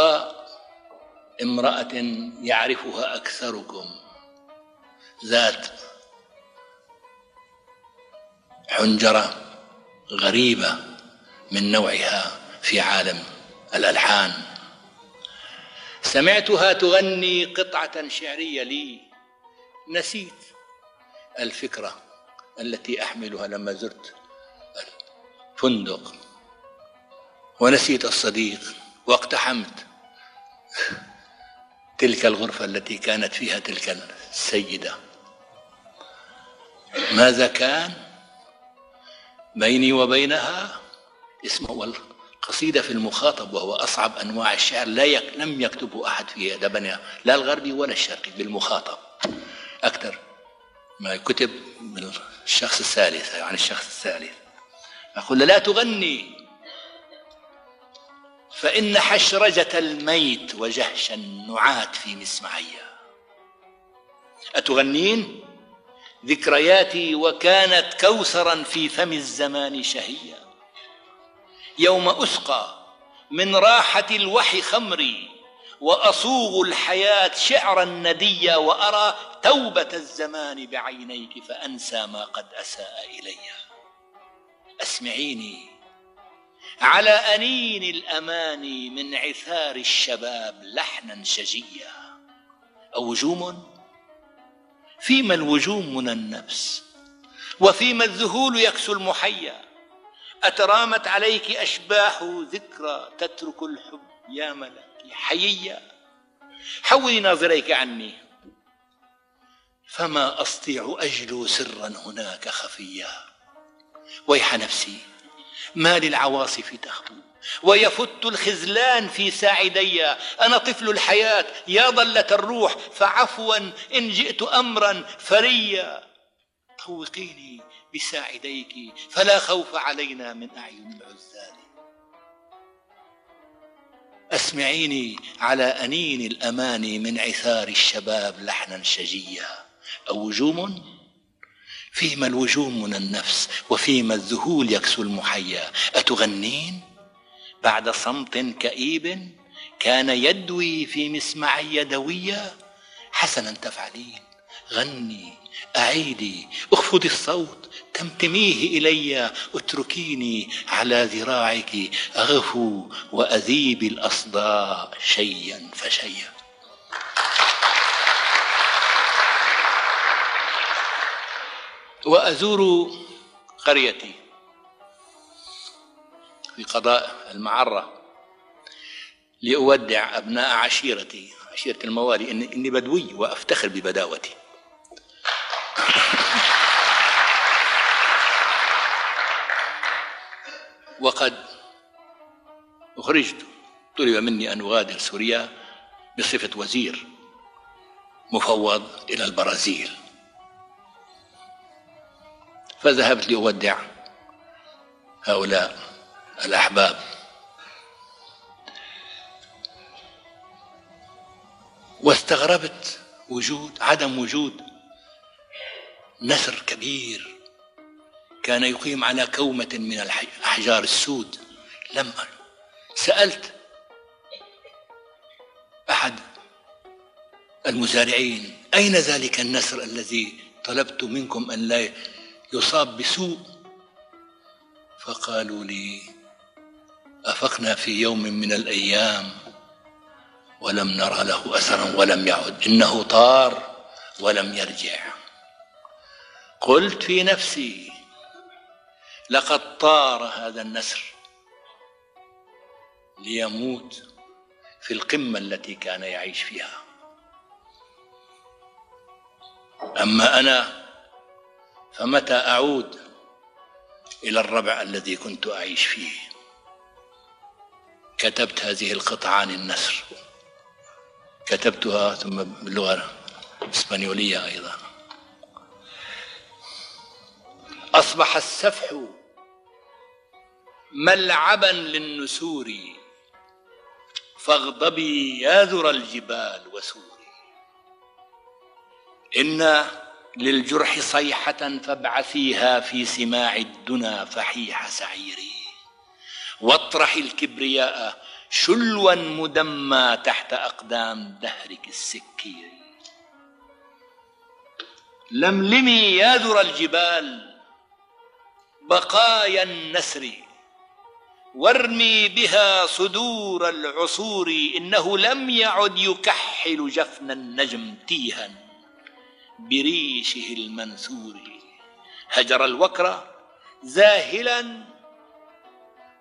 C: امرأة يعرفها أكثركم ذات حنجرة غريبة من نوعها في عالم الألحان. سمعتها تغني قطعة شعرية لي. نسيت الفكرة التي أحملها لما زرت الفندق. ونسيت الصديق واقتحمت تلك الغرفة التي كانت فيها تلك السيدة. ماذا كان بيني وبينها؟ اسمه قصيدة في المخاطب وهو أصعب أنواع الشعر لا يك لم يكتبه أحد في أدبنا لا الغربي ولا الشرقي بالمخاطب. أكثر ما كتب من الشخص الثالث يعني الشخص الثالث. أقول لا تغني فإن حشرجة الميت وجهش النعات في مسمعية أتغنين؟ ذكرياتي وكانت كوثرا في فم الزمان شهيه يوم أسقى من راحة الوحي خمري وأصوغ الحياة شعرا نديا وأرى توبة الزمان بعينيك فأنسى ما قد أساء إلي. أسمعيني على أنين الأماني من عثار الشباب لحنا شجيا؟ أوجوم؟ فيما الوجوم من النفس وفيما الذهول يكسو المحيا؟ أترامت عليك أشباح ذكرى تترك الحب يا ملكي حيية حولي ناظريك عني. فما أستطيع أجلو سرا هناك خفيا ويح نفسي ما للعواصف تخبو ويفت الخذلان في ساعدي. أنا طفل الحياة يا ضلة الروح. فعفوا إن جئت أمرا فريا. خوقيني بساعديك فلا خوف علينا من أعين العزال. أسمعيني على أنين الأماني من عثار الشباب لحنا شجيا. أوجوم؟ فيما الوجوم من النفس وفيما الذهول يكسو المحيا. أتغنين؟ بعد صمت كئيب كان يدوي في مسمعي يدويا حسنا تفعلين غني أعيدي أخفضي الصوت تمتميه إلي اتركيني على ذراعك أغفو وأذيب الأصداء شيئا فشيئا. وأزور قريتي في قضاء المعرة لأودع أبناء عشيرتي عشيرة الموالي إني بدوي وأفتخر ببداوتي. وقد أخرجت طلب مني أن أغادر سوريا بصفة وزير مفوض إلى البرازيل. فذهبت لأودع هؤلاء الأحباب. واستغربت وجود عدم وجود نسر كبير كان يقيم على كومة من الأحجار السود. لم أر. سألت أحد المزارعين أين ذلك النسر الذي طلبت منكم أن لا يصاب بسوء؟ فقالوا لي أفقنا في يوم من الأيام ولم نرى له أثرا ولم يعد. إنه طار ولم يرجع. قلت في نفسي لقد طار هذا النسر ليموت في القمة التي كان يعيش فيها. أما أنا فمتى أعود إلى الربع الذي كنت أعيش فيه؟ كتبت هذه القطعة عن النسر. كتبتها ثم باللغة الإسبانيولية أيضا. أصبح السفح ملعبا للنسور. فاغضبي يا ذرى الجبال وسوري إن للجرح صيحة فابعثيها في سماع الدنا فحيح سعيري. واطرح الكبرياء شلوا مدمى تحت أقدام دهرك السكير. لملمي يا ذرى الجبال بقايا النسر. وارمي بها صدور العصور إنه لم يعد يكحل جفن النجم تيها بريشه المنثور. هجر الوكر زاهلا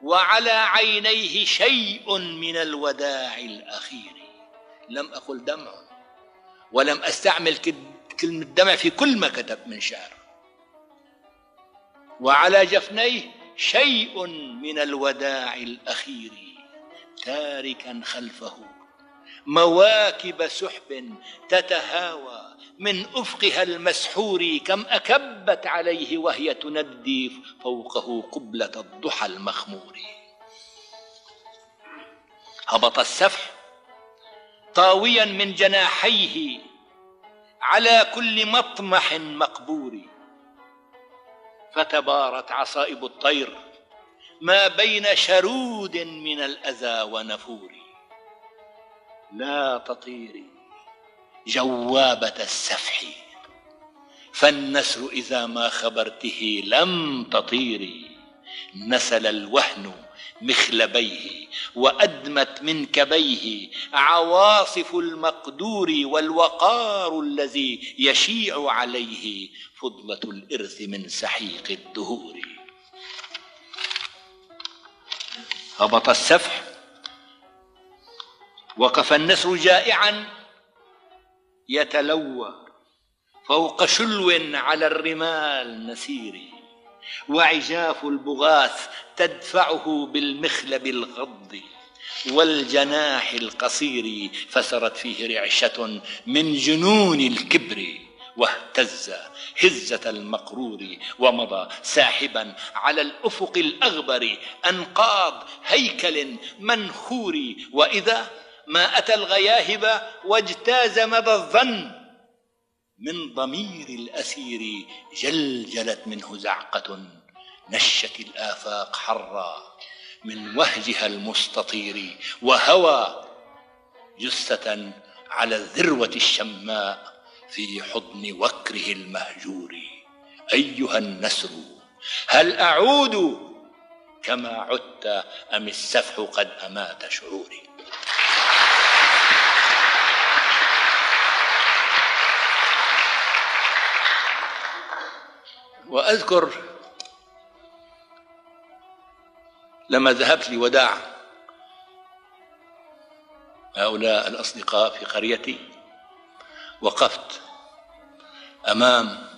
C: وعلى عينيه شيء من الوداع الأخير. لم أقل دمع ولم أستعمل كلمة دمع في كل ما كتب من شعر. وعلى جفنيه شيء من الوداع الأخير تاركا خلفه. مواكب سحب تتهاوى من أفقها المسحور كم أكبت عليه وهي تندي فوقه قبلة الضحى المخمور. هبط السفح طاويا من جناحيه على كل مطمح مقبور. فتبارت عصائب الطير. ما بين شرود من الأذى ونفور. لا تطيري جوابة السفح. فالنسر إذا ما خبرته لم تطيري. نسل الوهن مخلبيه وأدمت من كبيه عواصف المقدور والوقار الذي يشيع عليه فضلة الإرث من سحيق الدهور. هبط السفح وقف النسر جائعا يتلوى فوق شلو على الرمال نسيري. وعجاف البغاث تدفعه بالمخلب الغض والجناح القصير فسرت فيه رعشة من جنون الكبر واهتز هزة المقرور ومضى ساحبا على الأفق الأغبر أنقاض هيكل منخور وإذا ما أتى الغياهب واجتاز مدى الظن من ضمير الأسير جلجلت منه زعقة نشت الآفاق حرا من وهجها المستطير وهوى جثة على الذروة الشماء في حضن وكره المهجور. أيها النسر هل أعود كما عدت أم السفح قد أمات شعوري؟ وأذكر لما ذهبت لوداع هؤلاء الأصدقاء في قريتي وقفت أمام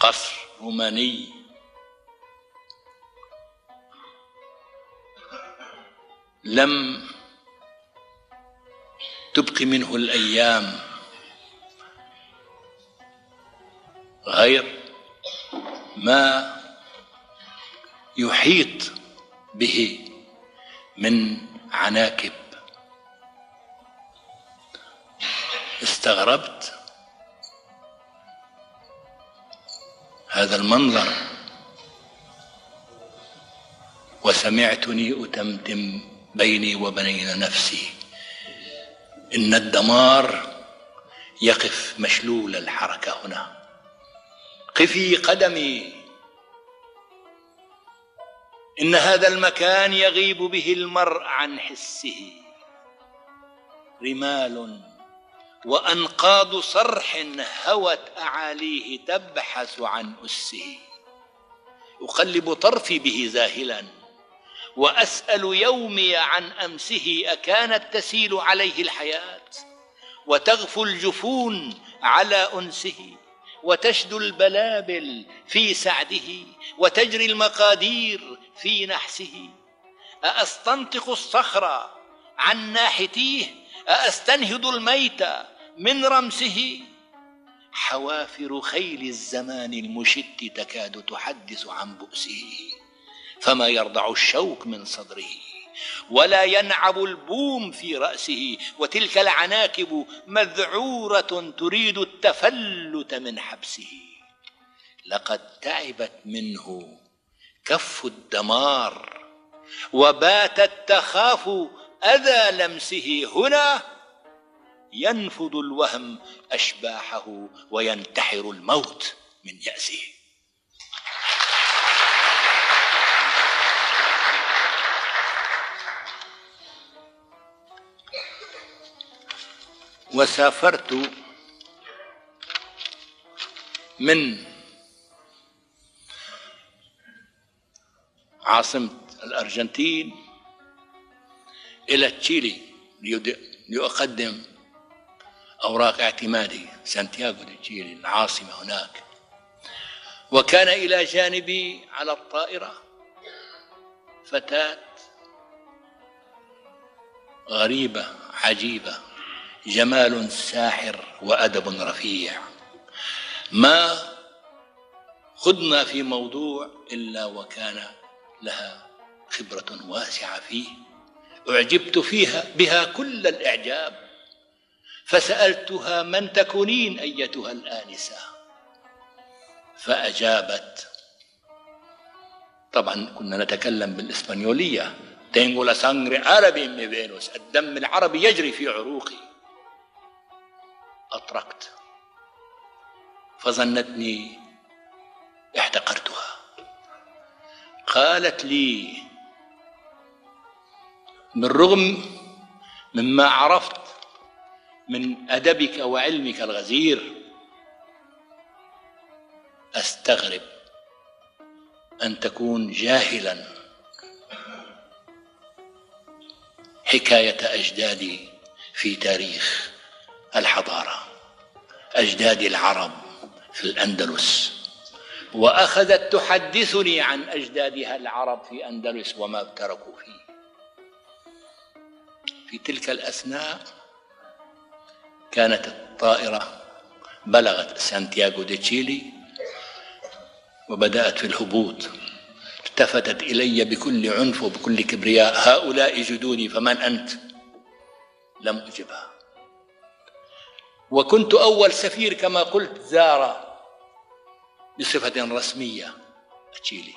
C: قصر روماني. لم تبقي منه الأيام. غير ما يحيط به من عناكب. استغربت. هذا المنظر. وسمعتني أتمتم بيني وبين نفسي. إن الدمار يقف مشلول الحركة هنا. قفي قدمي. إن هذا المكان يغيب به المرء عن حسه. رمال وأنقاض صرح هوت أعاليه تبحث عن أسه. أقلب طرفي به زاهلا. وأسأل يومي عن أمسه أكانت تسيل عليه الحياة. وتغفو الجفون على أنسه. وتشدو البلابل في سعده وتجري المقادير في نحسه. أأستنطق الصخر عن ناحتيه؟ أأستنهض الميت من رمسه؟ حوافر خيل الزمان المشت تكاد تحدث عن بؤسه. فما يرضع الشوك من صدره؟ ولا ينعب البوم في رأسه وتلك العناكب مذعورة تريد التفلت من حبسه. لقد تعبت منه كف الدمار وباتت تخاف أذى لمسه. هنا ينفض الوهم أشباحه وينتحر الموت من يأسه. وسافرت من عاصمة الأرجنتين إلى تشيلي لأقدم أوراق اعتمادي. سانتياغو دي تشيلي العاصمة هناك. وكان إلى جانبي على الطائرة فتاة غريبة عجيبة. جمال ساحر وأدب رفيع. ما خضنا في موضوع إلا وكان لها خبرة واسعة فيه. أعجبت فيها بها كل الإعجاب. فسألتها من تكونين أيتها الآنسة؟ فأجابت طبعا كنا نتكلم بالإسبانيولية. لا سانغري عربي مي فينوس الدم العربي يجري في عروقي. أطرقت. فظنتني احتقرتها قالت لي بالرغم مما عرفت من أدبك وعلمك الغزير أستغرب أن تكون جاهلا. حكاية أجدادي في تاريخ الحضارة أجداد العرب في الأندلس. وأخذت تحدثني عن أجدادها العرب في أندلس وما تركوا فيه. في تلك الأثناء كانت الطائرة بلغت سانتياغو دي تشيلي وبدأت في الهبوط. التفتت إلي بكل عنف وبكل كبرياء. هؤلاء جدودي فمن أنت؟ لم أجبها. وكنت أول سفير كما قلت زار بصفة رسمية تشيلي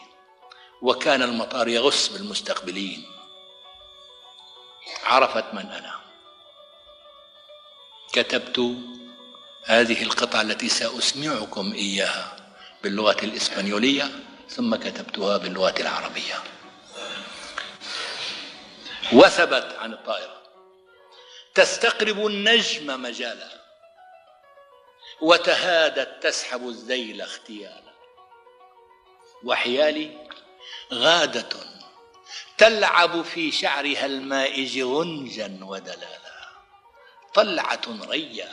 C: وكان المطار يغص بالمستقبلين. عرفت من أنا. كتبت هذه القطعة التي سأسمعكم إياها باللغة الإسبانيولية ثم كتبتها باللغة العربية. وثبت عن الطائرة. تستقرب النجم مجالا. وتهادت تسحب الذيل اختيالا. وحيالي غادة تلعب في شعرها المائج غنجا ودلالا. طلعة ريا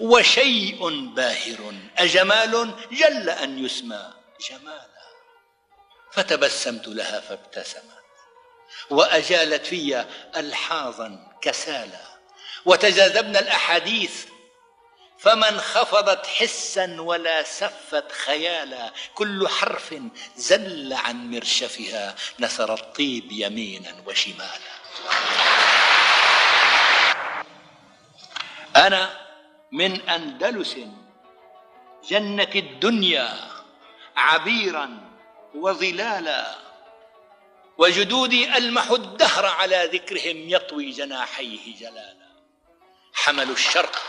C: وشيء باهر أجمال جل أن يسمى جمالا. فتبسمت لها فابتسمت وأجالت في ألحاظا كسالا. وتجاذبنا الأحاديث فما انخفضت حسا ولا سفت خيالا كل حرف زل عن مرشفها نثر الطيب يمينا وشمالا. أنا من أندلس جنة الدنيا عبيرا وظلالا وجدودي المحوا الدهر على ذكرهم يطوي جناحيه جلالا. حملوا الشرق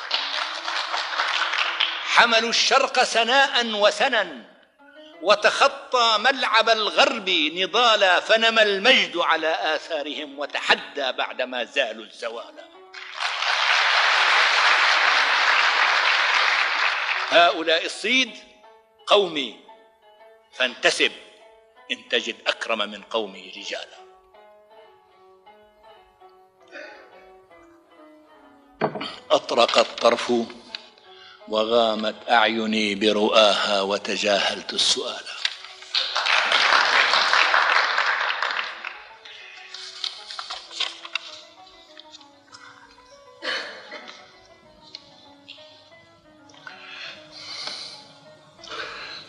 C: حملوا الشرق سناء وسنا وتخطى ملعب الغرب نضالا فنمى المجد على آثارهم وتحدى بعدما زالوا الزوالا هؤلاء الصيد قومي فانتسب إن تجد أكرم من قومي رجالا. أطرق الطرف وغامت أعيني برؤاها وتجاهلت السؤال.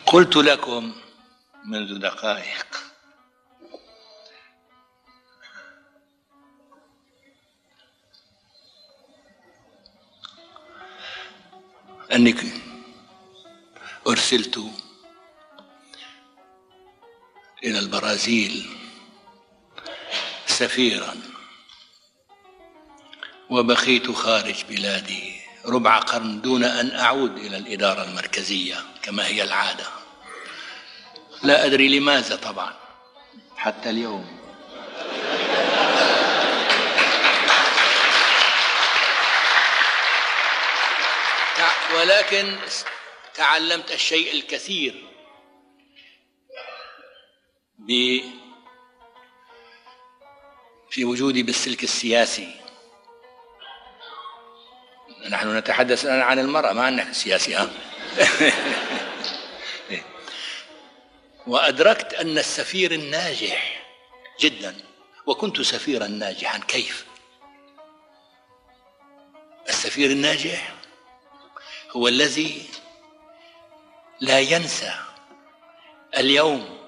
C: قلت لكم منذ دقائق أني أرسلت إلى البرازيل سفيرا وبقيت خارج بلادي ربع قرن دون أن أعود إلى الإدارة المركزية كما هي العادة. لا أدري لماذا طبعا. حتى اليوم ولكن تعلمت الشيء الكثير ب في وجودي بالسلك السياسي. نحن نتحدث الآن عن المرأة ما عن السياسي ها؟ وأدركت أن السفير الناجح جدا وكنت سفيرا ناجحا. كيف؟ السفير الناجح هو الذي لا ينسى اليوم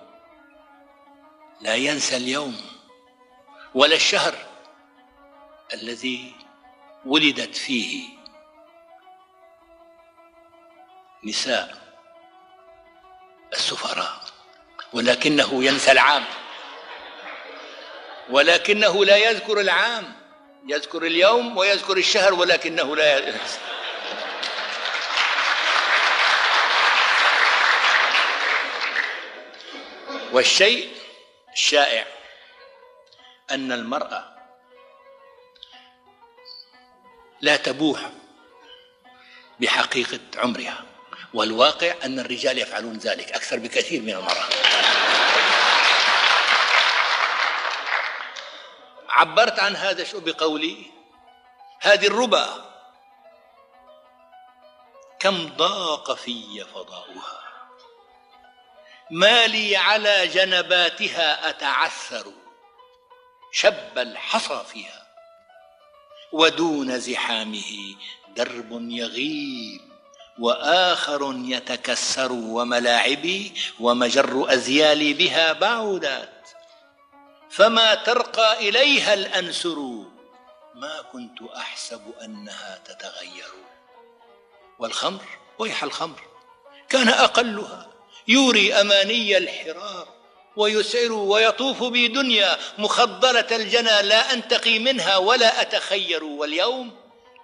C: لا ينسى اليوم ولا الشهر الذي ولدت فيه نساء السفراء. ولكنه ينسى العام. ولكنه لا يذكر العام يذكر اليوم ويذكر الشهر ولكنه لا ينسى. والشيء الشائع أن المرأة لا تبوح بحقيقة عمرها والواقع أن الرجال يفعلون ذلك أكثر بكثير من المرأة. عبرت عن هذا شو بقولي هذه الربا كم ضاق في فضاؤها. ما لي على جنباتها أتعثر شب الحصى فيها ودون زحامه درب يغيب وآخر يتكسر وملاعبي ومجر أزيالي بها بعودات فما ترقى إليها الأنسر ما كنت أحسب أنها تتغير والخمر ويح الخمر كان أقلها يوري أماني الحرار ويسعر ويطوف بي دنيا مخضرة الجنى لا أنتقي منها ولا أتخير واليوم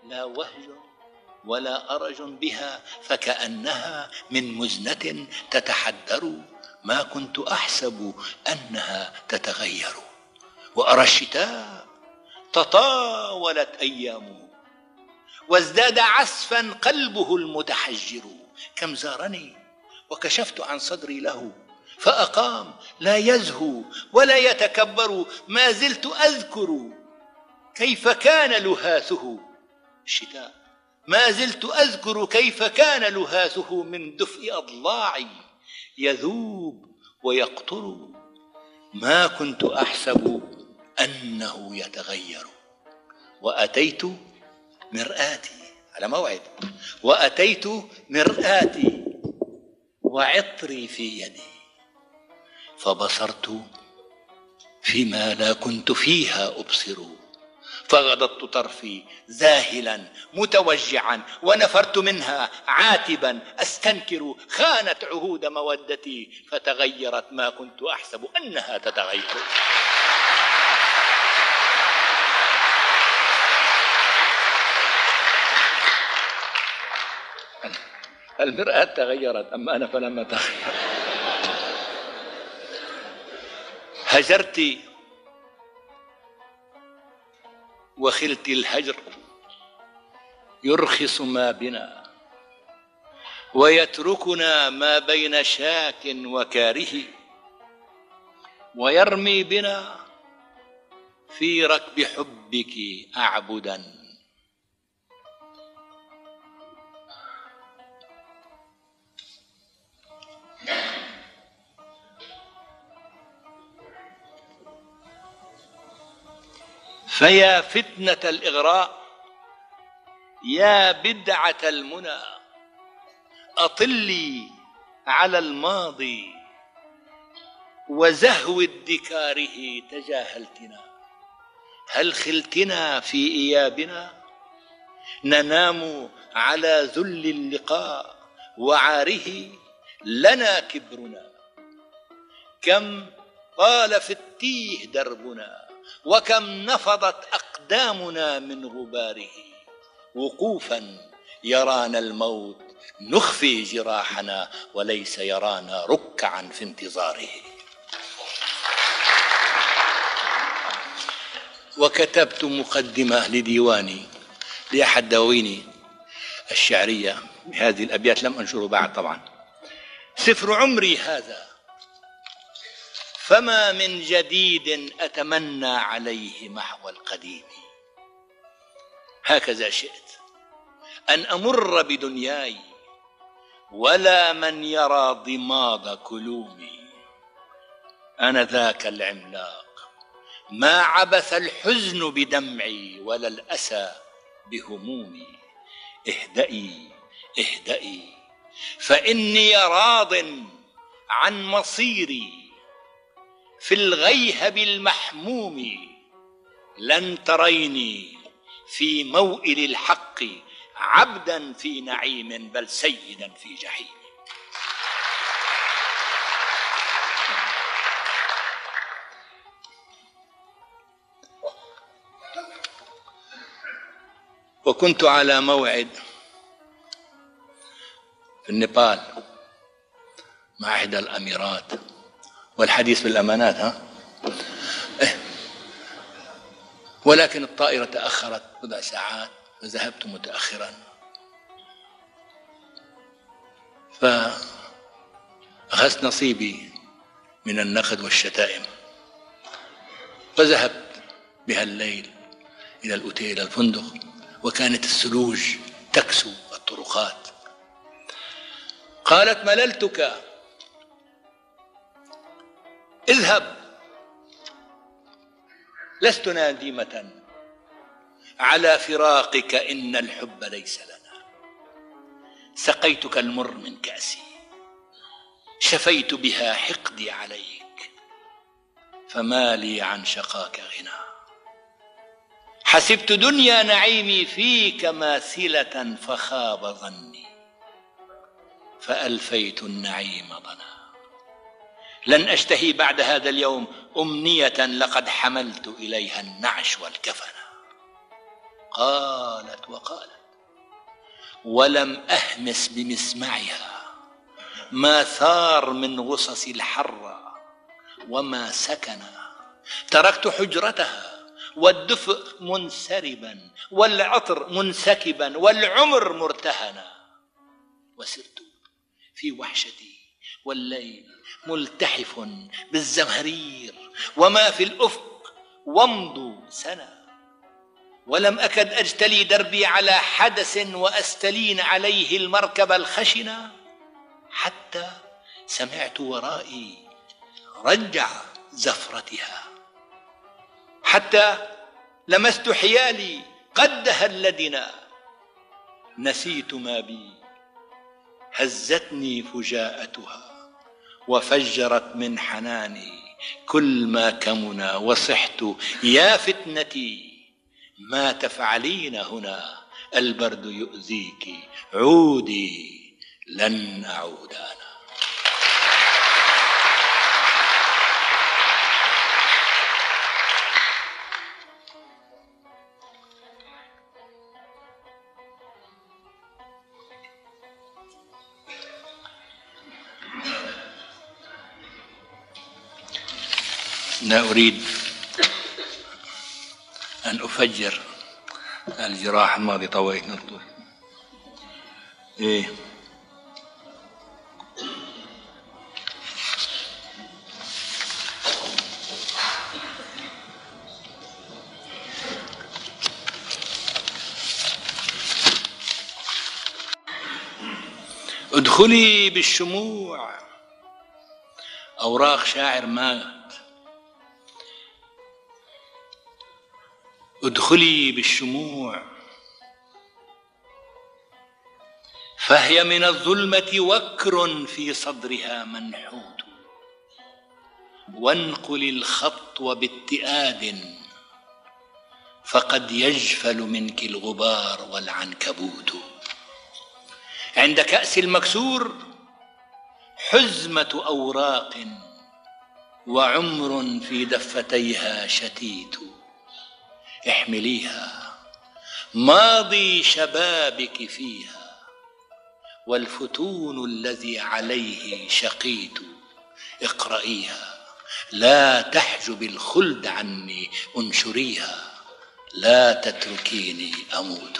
C: لا وهج ولا أرج بها فكأنها من مزنة تتحدر ما كنت أحسب أنها تتغير وأرى الشتاء تطاولت أيامه وازداد عسفا قلبه المتحجر كم زارني وكشفت عن صدري له فأقام لا يزهو ولا يتكبر ما زلت أذكر كيف كان لهاثه. الشتاء ما زلت أذكر كيف كان لهاثه من دفء أضلاعي يذوب ويقطر. ما كنت أحسب أنه يتغير. وأتيت مرآتي على موعد. وأتيت مرآتي. وعطري في يدي فبصرت فيما لا كنت فيها أبصر فغضضت طرفي ذاهلا متوجعا ونفرت منها عاتبا أستنكر خانت عهود مودتي فتغيرت ما كنت أحسب أنها تتغير. المرأة تغيرت أما أنا فلم أتغير هجرت وخلت الهجر يرخص ما بنا ويتركنا ما بين شاك وكاره ويرمي بنا في ركب حبك أعبدا. فيا فتنة الإغراء يا بدعة المنى أطلي على الماضي وزهو ادكاره تجاهلتنا هل خلتنا في إيابنا؟ ننام على ذل اللقاء وعاره لنا كبرنا. كم طال في التيه دربنا وكم نفضت أقدامنا من غباره. وقوفا يرانا الموت نخفي جراحنا وليس يرانا ركعا في انتظاره. وكتبت مقدمة لديواني لأحد دواويني الشعرية. بهذه الأبيات لم انشره بعد طبعا. سفر عمري هذا. فما من جديد أتمنى عليه محو القديم. هكذا شئت. أن أمر بدنياي ولا من يرى ضماد كلومي. أنا ذاك العملاق. ما عبث الحزن بدمعي ولا الأسى بهمومي. اهدئي اهدئي. فإني راض عن مصيري. في الغيهب المحموم لن تريني في موئل الحق عبدا في نعيم بل سيدا في جحيم. وكنت على موعد في النيبال مع إحدى الأميرات. والحديث بالأمانات ها؟ إيه. ولكن الطائرة تأخرت بضع ساعات فذهبت متأخرا. فأخذت نصيبي من النقد والشتائم. فذهبت بها الليل إلى الأوتيل الفندق وكانت الثلوج تكسو الطرقات. قالت مللتك. اذهب. لست نادمة. على فراقك إن الحب ليس لنا. سقيتك المر من كأسي. شفيت بها حقدي عليك. فما لي عن شقاك غنى. حسبت دنيا نعيمي فيك ماثلة فخاب ظني. فألفيت النعيم ضنا. لن أشتهي بعد هذا اليوم أمنية لقد حملت إليها النعش والكفن. قالت وقالت ولم أهمس بمسمعها ما ثار من غصص الحرة وما سكن. تركت حجرتها والدفء منسربا والعطر منسكبا والعمر مرتهنا. وسرت في وحشتي والليل ملتحف بالزمهرير وما في الأفق ومض سنه ولم أكد أجتلي دربي على حدث وأستلين عليه المركب الخشنة حتى سمعت ورائي رجع زفرتها حتى لمست حيالي قد دهلدنا نسيت ما بي هزتني فجاءتها وفجرت من حناني كل ما كمنا وصحت يا فتنتي ما تفعلين هنا البرد يؤذيك عودي لن أعود أنا. لا أريد أن أفجر الجراح الماضي طويت نطوي إيه. ادخلي بالشموع. أوراق شاعر مات ادخلي بالشموع. فهي من الظلمة وكر في صدرها منحوت. وانقل الخطو باتئاد فقد يجفل منك الغبار والعنكبوت. عند كأس المكسور حزمة أوراق وعمر في دفتيها شتيت. احمليها. ماضي شبابك فيها والفتون الذي عليه شقيت. اقرأيها لا تحجب الخلد عني انشريها. لا تتركيني أموت.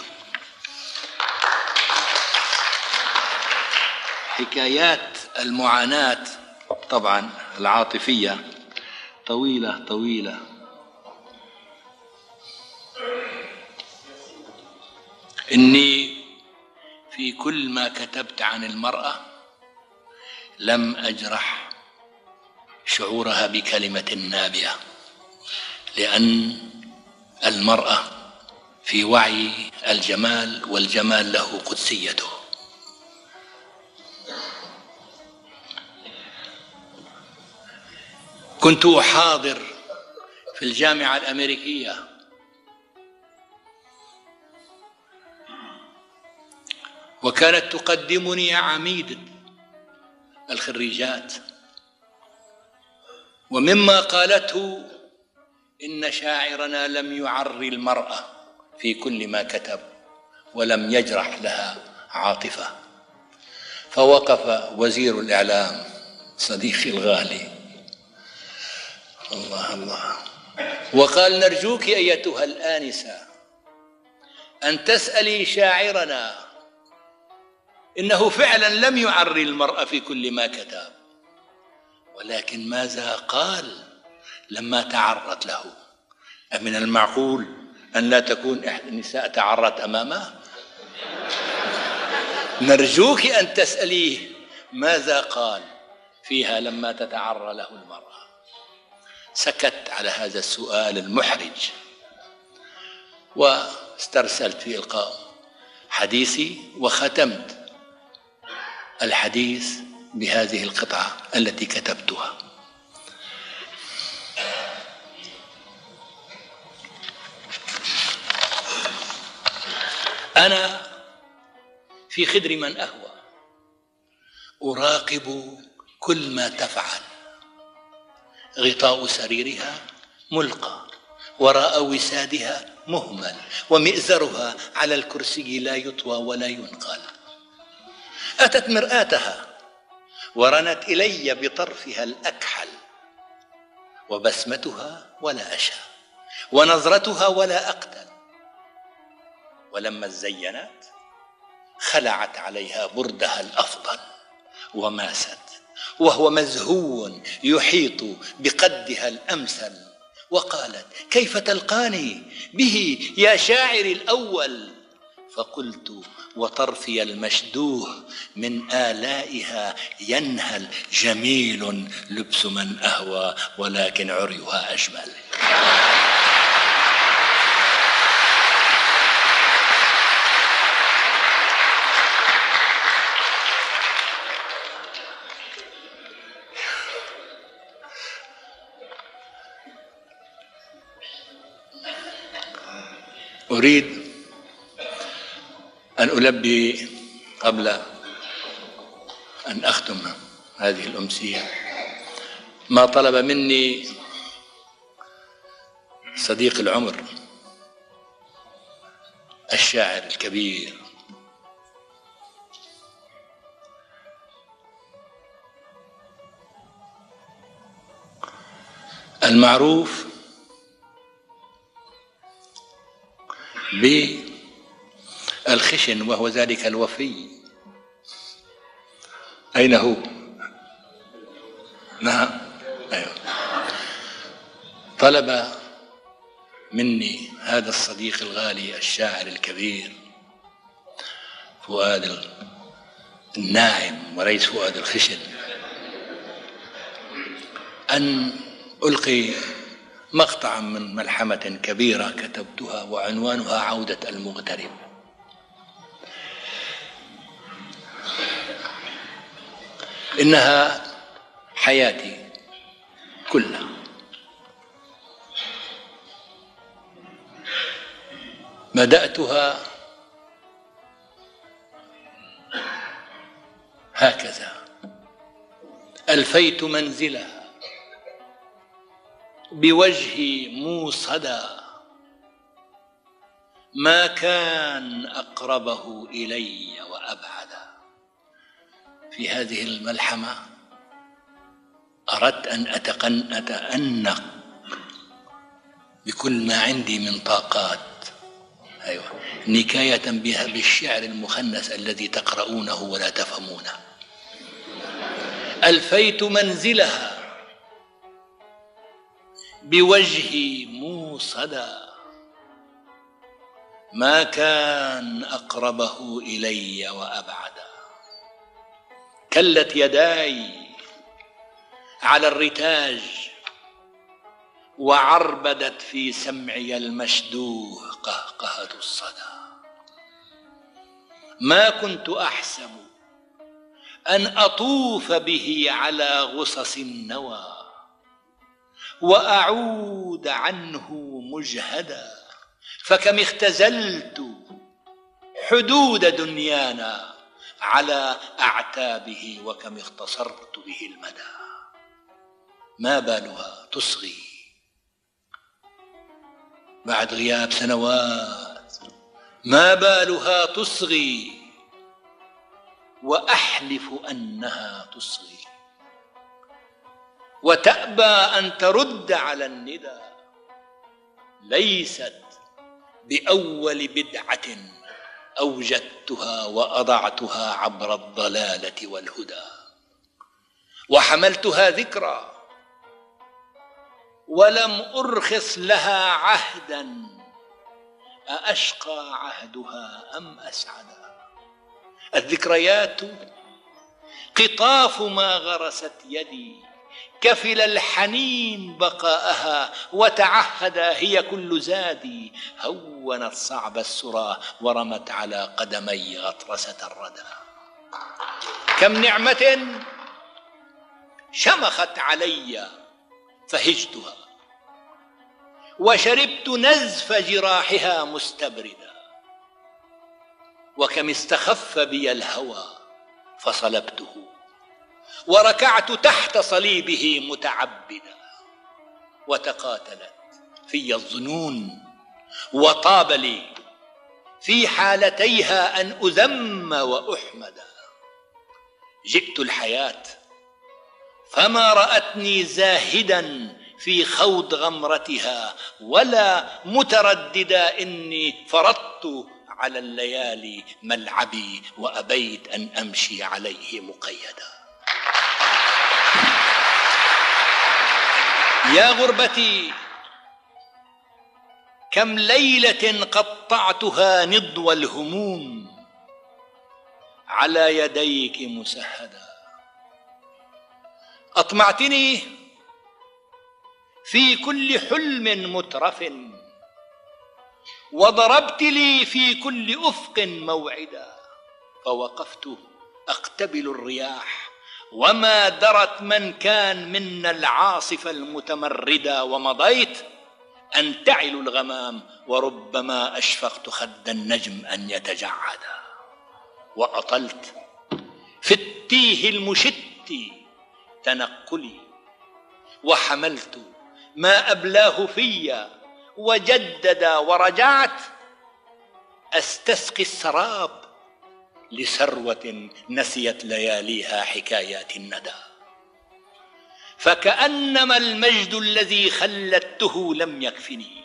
C: حكايات المعاناة طبعا العاطفية. طويلة طويلة. إني في كل ما كتبت عن المرأة لم أجرح شعورها بكلمة نابية لأن المرأة في وعي الجمال والجمال له قدسيته. كنت أحاضر في الجامعة الأمريكية وكانت تقدمني عميد الخريجات. ومما قالته إن شاعرنا لم يعري المرأة في كل ما كتب ولم يجرح لها عاطفة. فوقف وزير الإعلام صديقي الغالي. الله الله. وقال نرجوك أيتها الآنسة أن تسألي شاعرنا إنه فعلا لم يعري المراه في كل ما كتب ولكن ماذا قال لما تعرت له؟ أمن المعقول أن لا تكون إحدى النساء تعرت أمامه؟ نرجوك أن تسأليه ماذا قال فيها لما تتعرى له المرأة؟ سكت على هذا السؤال المحرج واسترسلت في إلقاء حديثي وختمت الحديث بهذه القطعة التي كتبتها. أنا في خدر من أهوى. أراقب كل ما تفعل. غطاء سريرها ملقى. وراء وسادها مهمل. ومئزرها على الكرسي لا يطوى ولا ينقل. أتت مرآتها ورنت إلي بطرفها الأكحل وبسمتها ولا أشى ونظرتها ولا أقتل. ولما زينت خلعت عليها بردها الأفضل وماست وهو مزهو يحيط بقدها الأمثل وقالت كيف تلقاني به يا شاعر الأول؟ فقلت وطرفي المشدوه من آلائها ينهل جميل لبس من أهوى ولكن عريها أجمل. أريد أن ألبي قبل أن أختم هذه الأمسية. ما طلب مني صديق العمر الشاعر الكبير المعروف بالخشن وهو ذلك الوفي. أين هو؟ نعم. أيوه. طلب مني هذا الصديق الغالي الشاعر الكبير فؤاد الناعم وليس فؤاد الخشن أن ألقي مقطعا من ملحمة كبيرة كتبتها وعنوانها عودة المغترب. إنها حياتي كلها. بدأتها هكذا. ألفيت منزلها بوجهي موصدا. ما كان أقربه إلي وأبعدا في هذه الملحمة أردت أن أتقن أتأنق بكل ما عندي من طاقات. أيوة. نكاية بها بالشعر المخنث الذي تقرؤونه ولا تفهمونه ألفيت منزلها بوجهي موصدا. ما كان أقربه إلي وأبعدا كلت يداي على الرتاج وعربدت في سمعي المشدوه قهقهة الصدى. ما كنت أحسب أن أطوف به على غصص النوى وأعود عنه مجهدا فكم اختزلت حدود دنيانا على أعتابه وكم اختصرت به المدى. ما بالها تصغي؟ بعد غياب سنوات ما بالها تصغي؟ وأحلف أنها تصغي. وتأبى أن ترد على الندى. ليست بأول بدعة. أوجدتها وأضعتها عبر الضلالة والهدى. وحملتها ذكرى. ولم أرخص لها عهدا. أأشقى عهدها أم أسعدا. الذكريات قطاف ما غرست يدي. كفل الحنين بقاءها وتعهد هي كل زادي. هونت صعب السرى ورمت على قدمي غطرسة الردى. كم نعمة شمخت علي فهجتها وشربت نزف جراحها مستبردا. وكم استخف بي الهوى فصلبته وركعت تحت صليبه متعبدا وتقاتلت في الظنون وطاب لي في حالتيها أن أذم وأحمد. جئت الحياة فما رأتني زاهدا في خوض غمرتها ولا مترددا إني فرضت على الليالي ملعبي وأبيت أن أمشي عليه مقيدا. يا غربتي كم ليلة قطعتها نضو الهموم على يديك مسهدا. أطمعتني في كل حلم مترف وضربت لي في كل أفق موعدا فوقفت أقتبل الرياح. وما درت من كان منا العاصف المتمردا ومضيت انتعل الغمام وربما اشفقت خد النجم ان يتجعدا واطلت في التيه المشت تنقلي وحملت ما ابلاه في وجدد ورجعت استسقي السراب لثروة نسيت لياليها حكايات الندى. فكأنما المجد الذي خلدته لم يكفني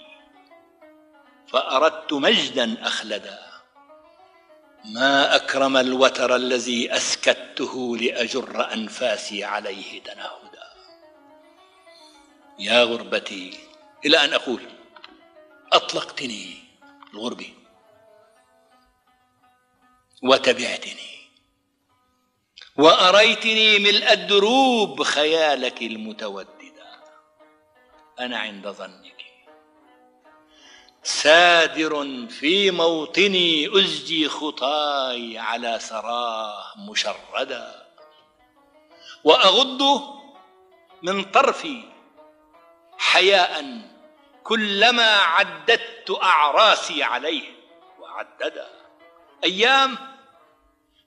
C: فأردت مجدا أخلدا. ما أكرم الوتر الذي أسكته لأجر أنفاسي عليه تناهدا. يا غربتي إلى أن أقول أطلقتني الغربه وتبعتني وأريتني ملء الدروب خيالك المتوددا أنا عند ظنك. سادر في موطني أزجي خطاي على سراه مشردا. وأغض من طرفي حياء كلما عددت أعراسي عليه وعددا. أيام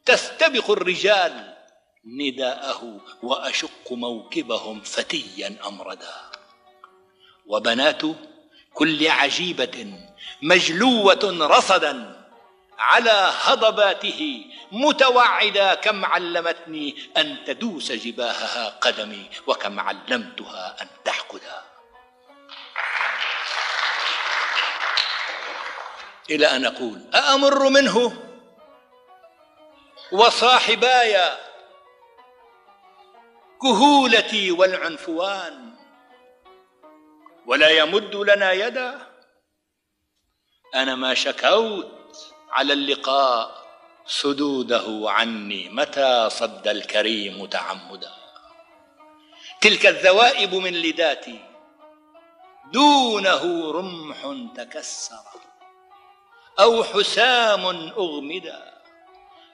C: تستبق الرجال نداءه وأشق موكبهم فتيا أمردا وبنات كل عجيبة مجلوة رصدا على هضباته متوعدا كم علمتني أن تدوس جباهها قدمي وكم علمتها أن تحقدا. إلى أن أقول أأمر منه؟ وصاحباي كهولتي والعنفوان. ولا يمد لنا يدا. أنا ما شكوت على اللقاء. سدوده عني متى صد الكريم تعمدا. تلك الذوائب من لداتي دونه رمح تكسر. أو حسام أغمدا.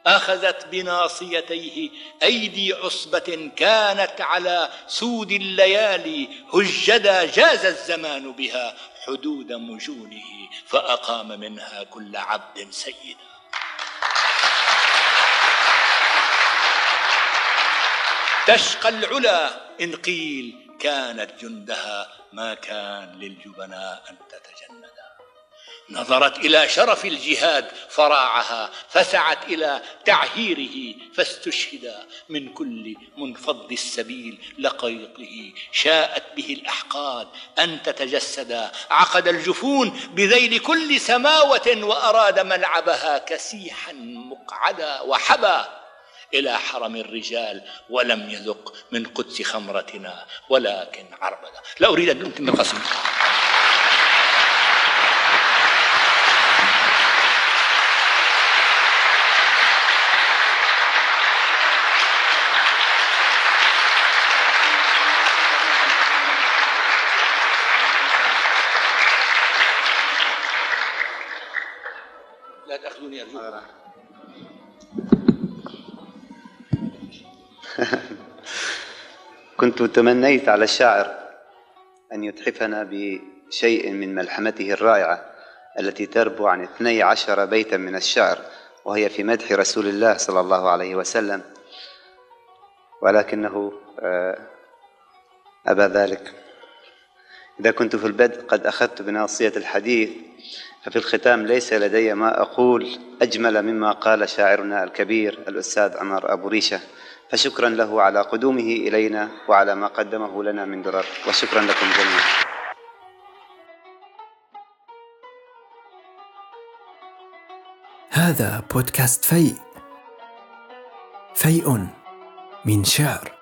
C: أخذت بناصيتيه أيدي عصبة كانت على سود الليالي هجدا جاز الزمان بها حدود مجونه فأقام منها كل عبد سيدا. تشقى العلا إن قيل كانت جندها ما كان للجبناء أن تتجندا نظرت إلى شرف الجهاد فراعها فسعت إلى تعهيره فاستشهد من كل منفض السبيل لقيطه شاءت به الأحقاد أن تتجسدا عقد الجفون بذيل كل سماوة وأراد ملعبها كسيحا مقعدا وحبى إلى حرم الرجال ولم يذق من قدس خمرتنا ولكن عربدا. لا أريد أن القصيده
B: كنت تمنيت على الشاعر أن يتحفنا بشيء من ملحمته الرائعة التي تربو عن اثني عشر بيتا من الشعر وهي في مدح رسول الله صلى الله عليه وسلم. ولكنه آه، أبى ذلك. إذا كنت في البدء قد أخذت بناصية الحديث ففي الختام ليس لدي ما أقول أجمل مما قال شاعرنا الكبير الأستاذ عمر أبو ريشة. فشكرا له على قدومه إلينا وعلى ما قدمه لنا من درر وشكرا لكم جميعا.
A: هذا بودكاست فيء. فيء من شعر.